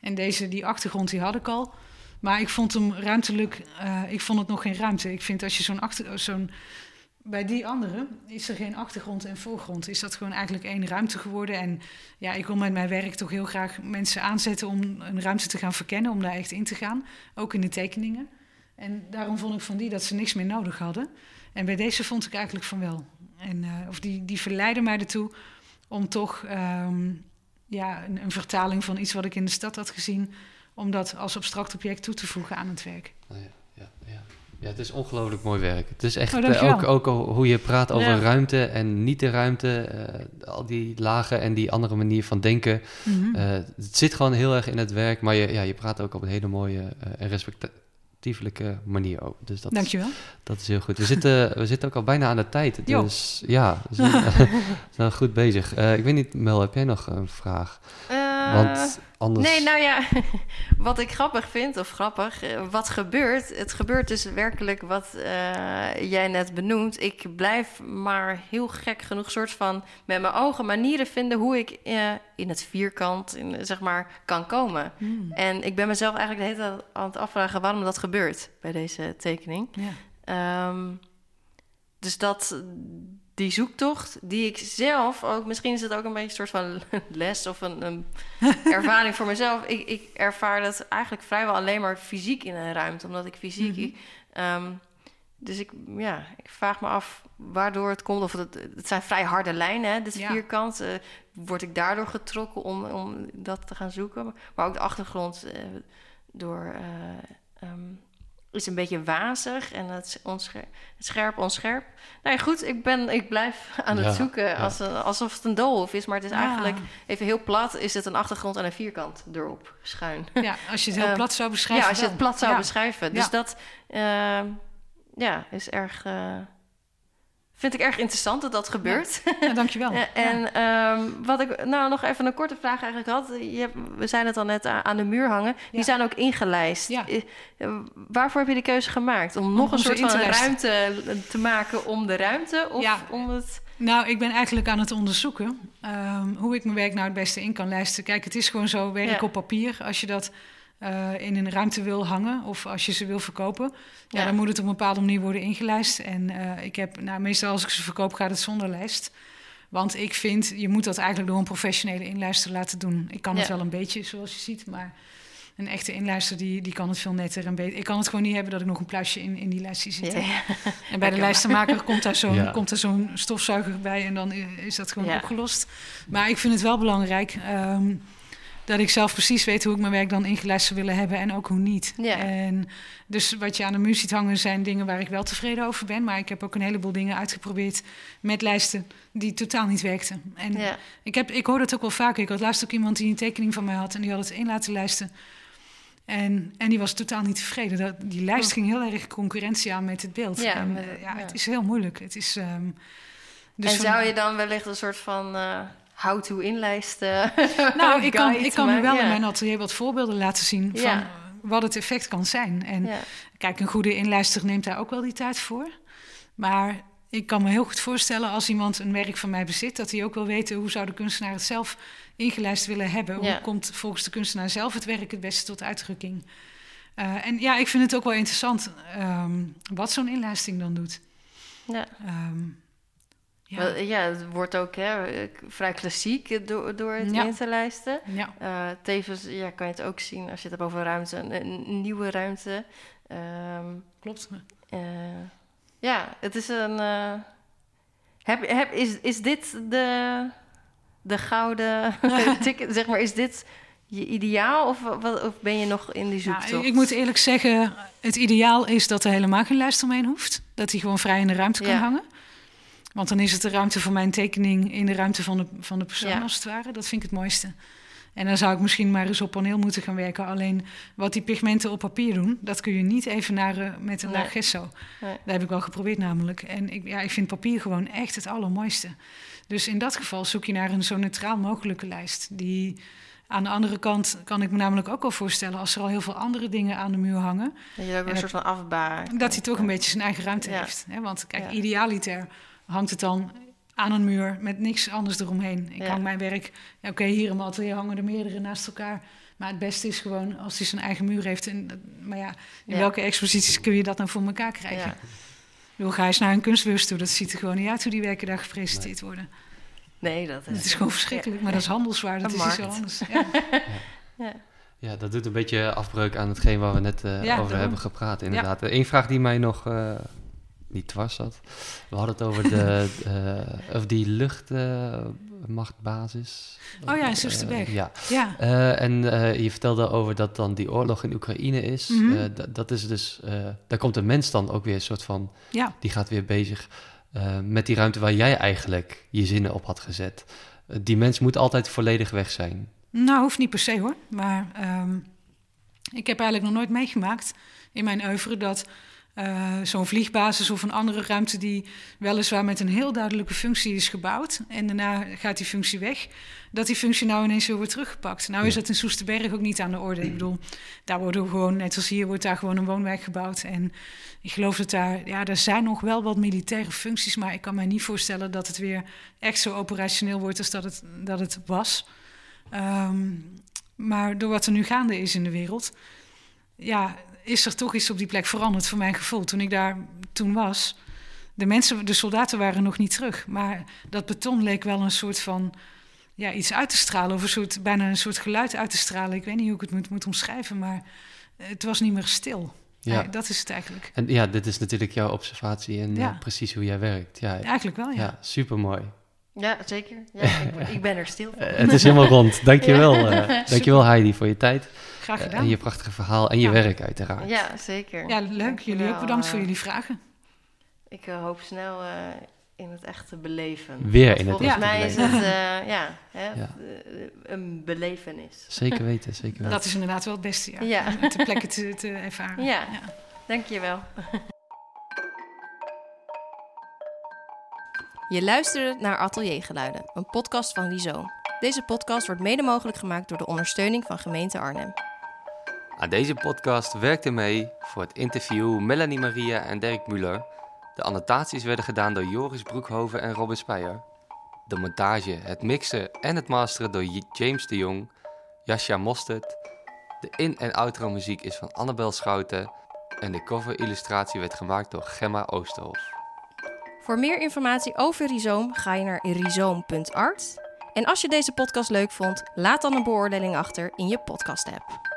S3: en deze, die achtergrond, die had ik al. Maar ik vond hem ruimtelijk, eh, ik vond het nog geen ruimte. Ik vind als je zo'n achter, zo'n bij die andere is er geen achtergrond en voorgrond. Is dat gewoon eigenlijk één ruimte geworden. En ja, ik wil met mijn werk toch heel graag mensen aanzetten om een ruimte te gaan verkennen, om daar echt in te gaan. Ook in de tekeningen. En daarom vond ik van die dat ze niks meer nodig hadden. En bij deze vond ik eigenlijk van wel. En, eh, of die, die verleidde mij ertoe om toch ehm, ja, een, een vertaling van iets wat ik in de stad had gezien, om dat als abstract object toe te voegen aan het werk.
S2: Nou ja, ja, ja. ja, het is ongelooflijk mooi werk. Het is echt
S3: Oh,
S2: eh, ook, hoe je praat over
S1: Ja.
S2: ruimte en niet de ruimte, eh, al die lagen en die andere manier van denken.
S3: Mhm.
S2: Eh, het zit gewoon heel erg in het werk, maar je, ja, je praat ook op een hele mooie en manier ook. Dus dat, is,
S3: Dankjewel.
S2: dat is heel goed. We zitten, we zitten ook al bijna aan de tijd,
S3: Jo.
S2: dus ja, we zijn, we zijn goed bezig. Eh, ik weet niet, Mel, heb jij nog een vraag?
S1: Eh,
S2: Want anders...
S1: Nee, nou ja, wat ik grappig vind, of grappig, eh, wat gebeurt. Het gebeurt dus werkelijk wat eh, jij net benoemt. Ik blijf maar heel gek genoeg soort van met mijn ogen manieren vinden hoe ik eh, in het vierkant, in, zeg maar, kan komen.
S3: Mm.
S1: En ik ben mezelf eigenlijk de hele tijd aan het afvragen waarom dat gebeurt bij deze tekening.
S3: Ja.
S1: Ehm, dus dat, die zoektocht, die ik zelf ook, misschien is het ook een beetje een soort van les of een, een ervaring voor mezelf. Ik, ik, ervaar dat eigenlijk vrijwel alleen maar fysiek in een ruimte, omdat ik fysiek. Mhm. Ehm, dus ik, ja, ik vraag me af waardoor het komt. Of het, het zijn vrij harde lijnen, hè, dit vierkant. Uh, word ik daardoor getrokken om, om dat te gaan zoeken? Maar ook de achtergrond uh, door. Uh, um, is een beetje wazig en het, onscherp, het scherp onscherp. Nou ja, goed, ik, ben, ik blijf aan het zoeken als alsof het een doolhof is. Maar het is eigenlijk, even heel plat, is het een achtergrond en een vierkant erop schuin.
S3: Ja, als je het heel ehm, plat zou beschrijven.
S1: Ja, als je het plat zou beschrijven. Dus dat uh, ja, is erg... Uh, Vind ik erg interessant dat dat gebeurt.
S3: Ja, dankjewel.
S1: en um, wat ik nou nog even een korte vraag eigenlijk had. Je hebt, we zijn het al net aan de muur hangen. Die zijn ook ingelijst. Eh, waarvoor heb je de keuze gemaakt? Om, nog een soort van ruimte te maken om de ruimte? Of om het...
S3: Nou, ik ben eigenlijk aan het onderzoeken um, hoe ik mijn werk nou het beste in kan lijsten. Kijk, het is gewoon zo werk op papier. Als je dat uh, in een ruimte wil hangen of als je ze wil verkopen, ja. dan moet het op een bepaalde manier worden ingelijst. En uh, ik heb, nou, meestal als ik ze verkoop, gaat het zonder lijst. Want ik vind, je moet dat eigenlijk door een professionele inlijster laten doen. Ik kan het wel een beetje, zoals je ziet, maar een echte inlijster die, die kan het veel netter en beter. Ik kan het gewoon niet hebben dat ik nog een pluisje in, in die lijst zie zitten. Ja. En bij de lijstenmaker komt daar zo'n komt er zo'n stofzuiger bij en dan is dat gewoon opgelost. Maar ik vind het wel belangrijk. Um, dat ik zelf precies weet hoe ik mijn werk dan ingelijst zou willen hebben en ook hoe niet. Ja. En dus wat je aan de muur ziet hangen zijn dingen waar ik wel tevreden over ben. Maar ik heb ook een heleboel dingen uitgeprobeerd met lijsten die totaal niet werkten. En ja. ik, heb, ik hoor dat ook wel vaker. Ik had laatst ook iemand die een tekening van mij had en die had het in laten lijsten. En, en die was totaal niet tevreden. Dat, die lijst oh. ging heel erg concurrentie aan met het beeld. Ja, en, ja, het is heel moeilijk. Het is, um,
S1: dus en zou je dan wellicht een soort van... Uh how-to inlijsten.
S3: Nou, ik kan, ik kan me wel in mijn atelier wat voorbeelden laten zien van wat het effect kan zijn. En kijk, een goede inlijster neemt daar ook wel die tijd voor. Maar ik kan me heel goed voorstellen als iemand een werk van mij bezit, dat hij ook wil weten hoe zou de kunstenaar het zelf ingelijst willen hebben. Hoe komt volgens de kunstenaar zelf het werk het beste tot uitdrukking? Uh, en ja, ik vind het ook wel interessant um, wat zo'n inlijsting dan doet. Ja. Um,
S1: ja. ja, het wordt ook hè, vrij klassiek door, door het ja. in te lijsten. Ja. Uh, tevens ja, kan je het ook zien als je het hebt over ruimte, een, nieuwe ruimte.
S3: Um, Klopt. Uh,
S1: ja, het is een. Uh, heb, heb, is, is dit de, de gouden ticket? zeg maar, is dit je ideaal of, of ben je nog in die zoektocht?
S3: Ik moet eerlijk zeggen, het ideaal is dat er helemaal geen lijst omheen hoeft. Dat hij gewoon vrij in de ruimte kan hangen. Want dan is het de ruimte voor mijn tekening in de ruimte van de, van de persoon, als het ware. Dat vind ik het mooiste. En dan zou ik misschien maar eens op paneel moeten gaan werken. Alleen wat die pigmenten op papier doen, dat kun je niet even naar met een laag gesso. Dat heb ik wel geprobeerd namelijk. En ik, ja, ik vind papier gewoon echt het allermooiste. Dus in dat geval zoek je naar een zo neutraal mogelijke lijst. Die aan de andere kant kan ik me namelijk ook wel voorstellen... als er al heel veel andere dingen aan de muur hangen...
S1: Dat je ook een soort van afbaar...
S3: Dat hij toch een beetje zijn eigen ruimte heeft. Hè? Want kijk, idealiter hangt het dan aan een muur met niks anders eromheen. Ik hang mijn werk, ja, oké, hier atelier hangen er meerdere naast elkaar. Maar het beste is gewoon als hij zijn eigen muur heeft. En, maar ja, in welke exposities kun je dat nou voor elkaar krijgen? Ja. Bedoel, ga eens naar een kunstbeurs toe, dat ziet er gewoon niet uit hoe die werken daar gepresenteerd worden.
S1: Nee, dat is...
S3: Het is gewoon verschrikkelijk, maar dat is handelswaarde, dat is iets anders. Ja.
S2: ja. Ja, dat doet een beetje afbreuk aan hetgeen waar we net uh, over hebben gepraat, inderdaad. Eén vraag die mij nog uh, niet dwars zat. We hadden het over de, uh, of die luchtmachtbasis.
S3: Uh, oh ja, in Soesterberg.
S2: ja. ja. Uh, en je vertelde over dat dan die oorlog in Oekraïne is. Mm -hmm. dat is dus, daar komt een mens dan ook weer een soort van, ja. die gaat weer bezig met die ruimte waar jij eigenlijk je zinnen op had gezet. die mens moet altijd volledig weg zijn.
S3: Nou, hoeft niet per se hoor. Maar um, ik heb eigenlijk nog nooit meegemaakt in mijn oeuvre dat uh, zo'n vliegbasis of een andere ruimte die weliswaar met een heel duidelijke functie is gebouwd. En daarna gaat die functie weg. Dat die functie nou ineens weer wordt teruggepakt. Nou is dat in Soesterberg ook niet aan de orde. Ik bedoel, daar worden gewoon, net als hier, wordt daar gewoon een woonwijk gebouwd. En ik geloof dat daar, ja, er zijn nog wel wat militaire functies. Maar ik kan mij niet voorstellen dat het weer echt zo operationeel wordt als dat het, dat het was. Um, maar door wat er nu gaande is in de wereld, ja, is er toch iets op die plek veranderd voor mijn gevoel. Toen ik daar toen was, de mensen, de soldaten waren nog niet terug. Maar dat beton leek wel een soort van ja, iets uit te stralen. Of een soort, bijna een soort geluid uit te stralen. Ik weet niet hoe ik het moet, moet omschrijven, maar het was niet meer stil. Ja. dat is het eigenlijk.
S2: En ja, dit is natuurlijk jouw observatie en ja. precies hoe jij werkt. Ja,
S3: eigenlijk wel, ja. ja
S2: super mooi.
S1: Ja, zeker. Ja, ik, ik, ben er stil voor.
S2: het is helemaal rond. Dankjewel, ja. uh, dankjewel Heidi voor je tijd.
S3: Graag gedaan.
S2: en je prachtige verhaal en je werk uiteraard.
S1: Ja, zeker.
S3: Ja, leuk. Jullie ook bedankt voor jullie vragen.
S1: Ik hoop snel uh, in het echte beleven.
S2: Weer in het
S1: Volgens mij is het ja, hè, een belevenis.
S2: Zeker weten, zeker weten.
S3: Dat is inderdaad wel het beste, ja. ja. Ter plekke te, te ervaren.
S1: Ja, ja. dankjewel. Je luisterde naar Ateliergeluiden, een podcast van Rizo. Deze podcast wordt mede mogelijk gemaakt door de ondersteuning van gemeente Arnhem.
S4: Aan deze podcast werkten mee voor het interview Melanie Maria en Dirk Muller. De annotaties werden gedaan door Joris Broekhoven en Robin Speyer. De montage, het mixen en het masteren door James de Jong, Jascha Mostert. De in- en outro muziek is van Annabel Schouten en de cover-illustratie werd gemaakt door Gemma Oosterhof.
S1: Voor meer informatie over Rhizoom ga je naar rhizoom.art. En als je deze podcast leuk vond, laat dan een beoordeling achter in je podcast-app.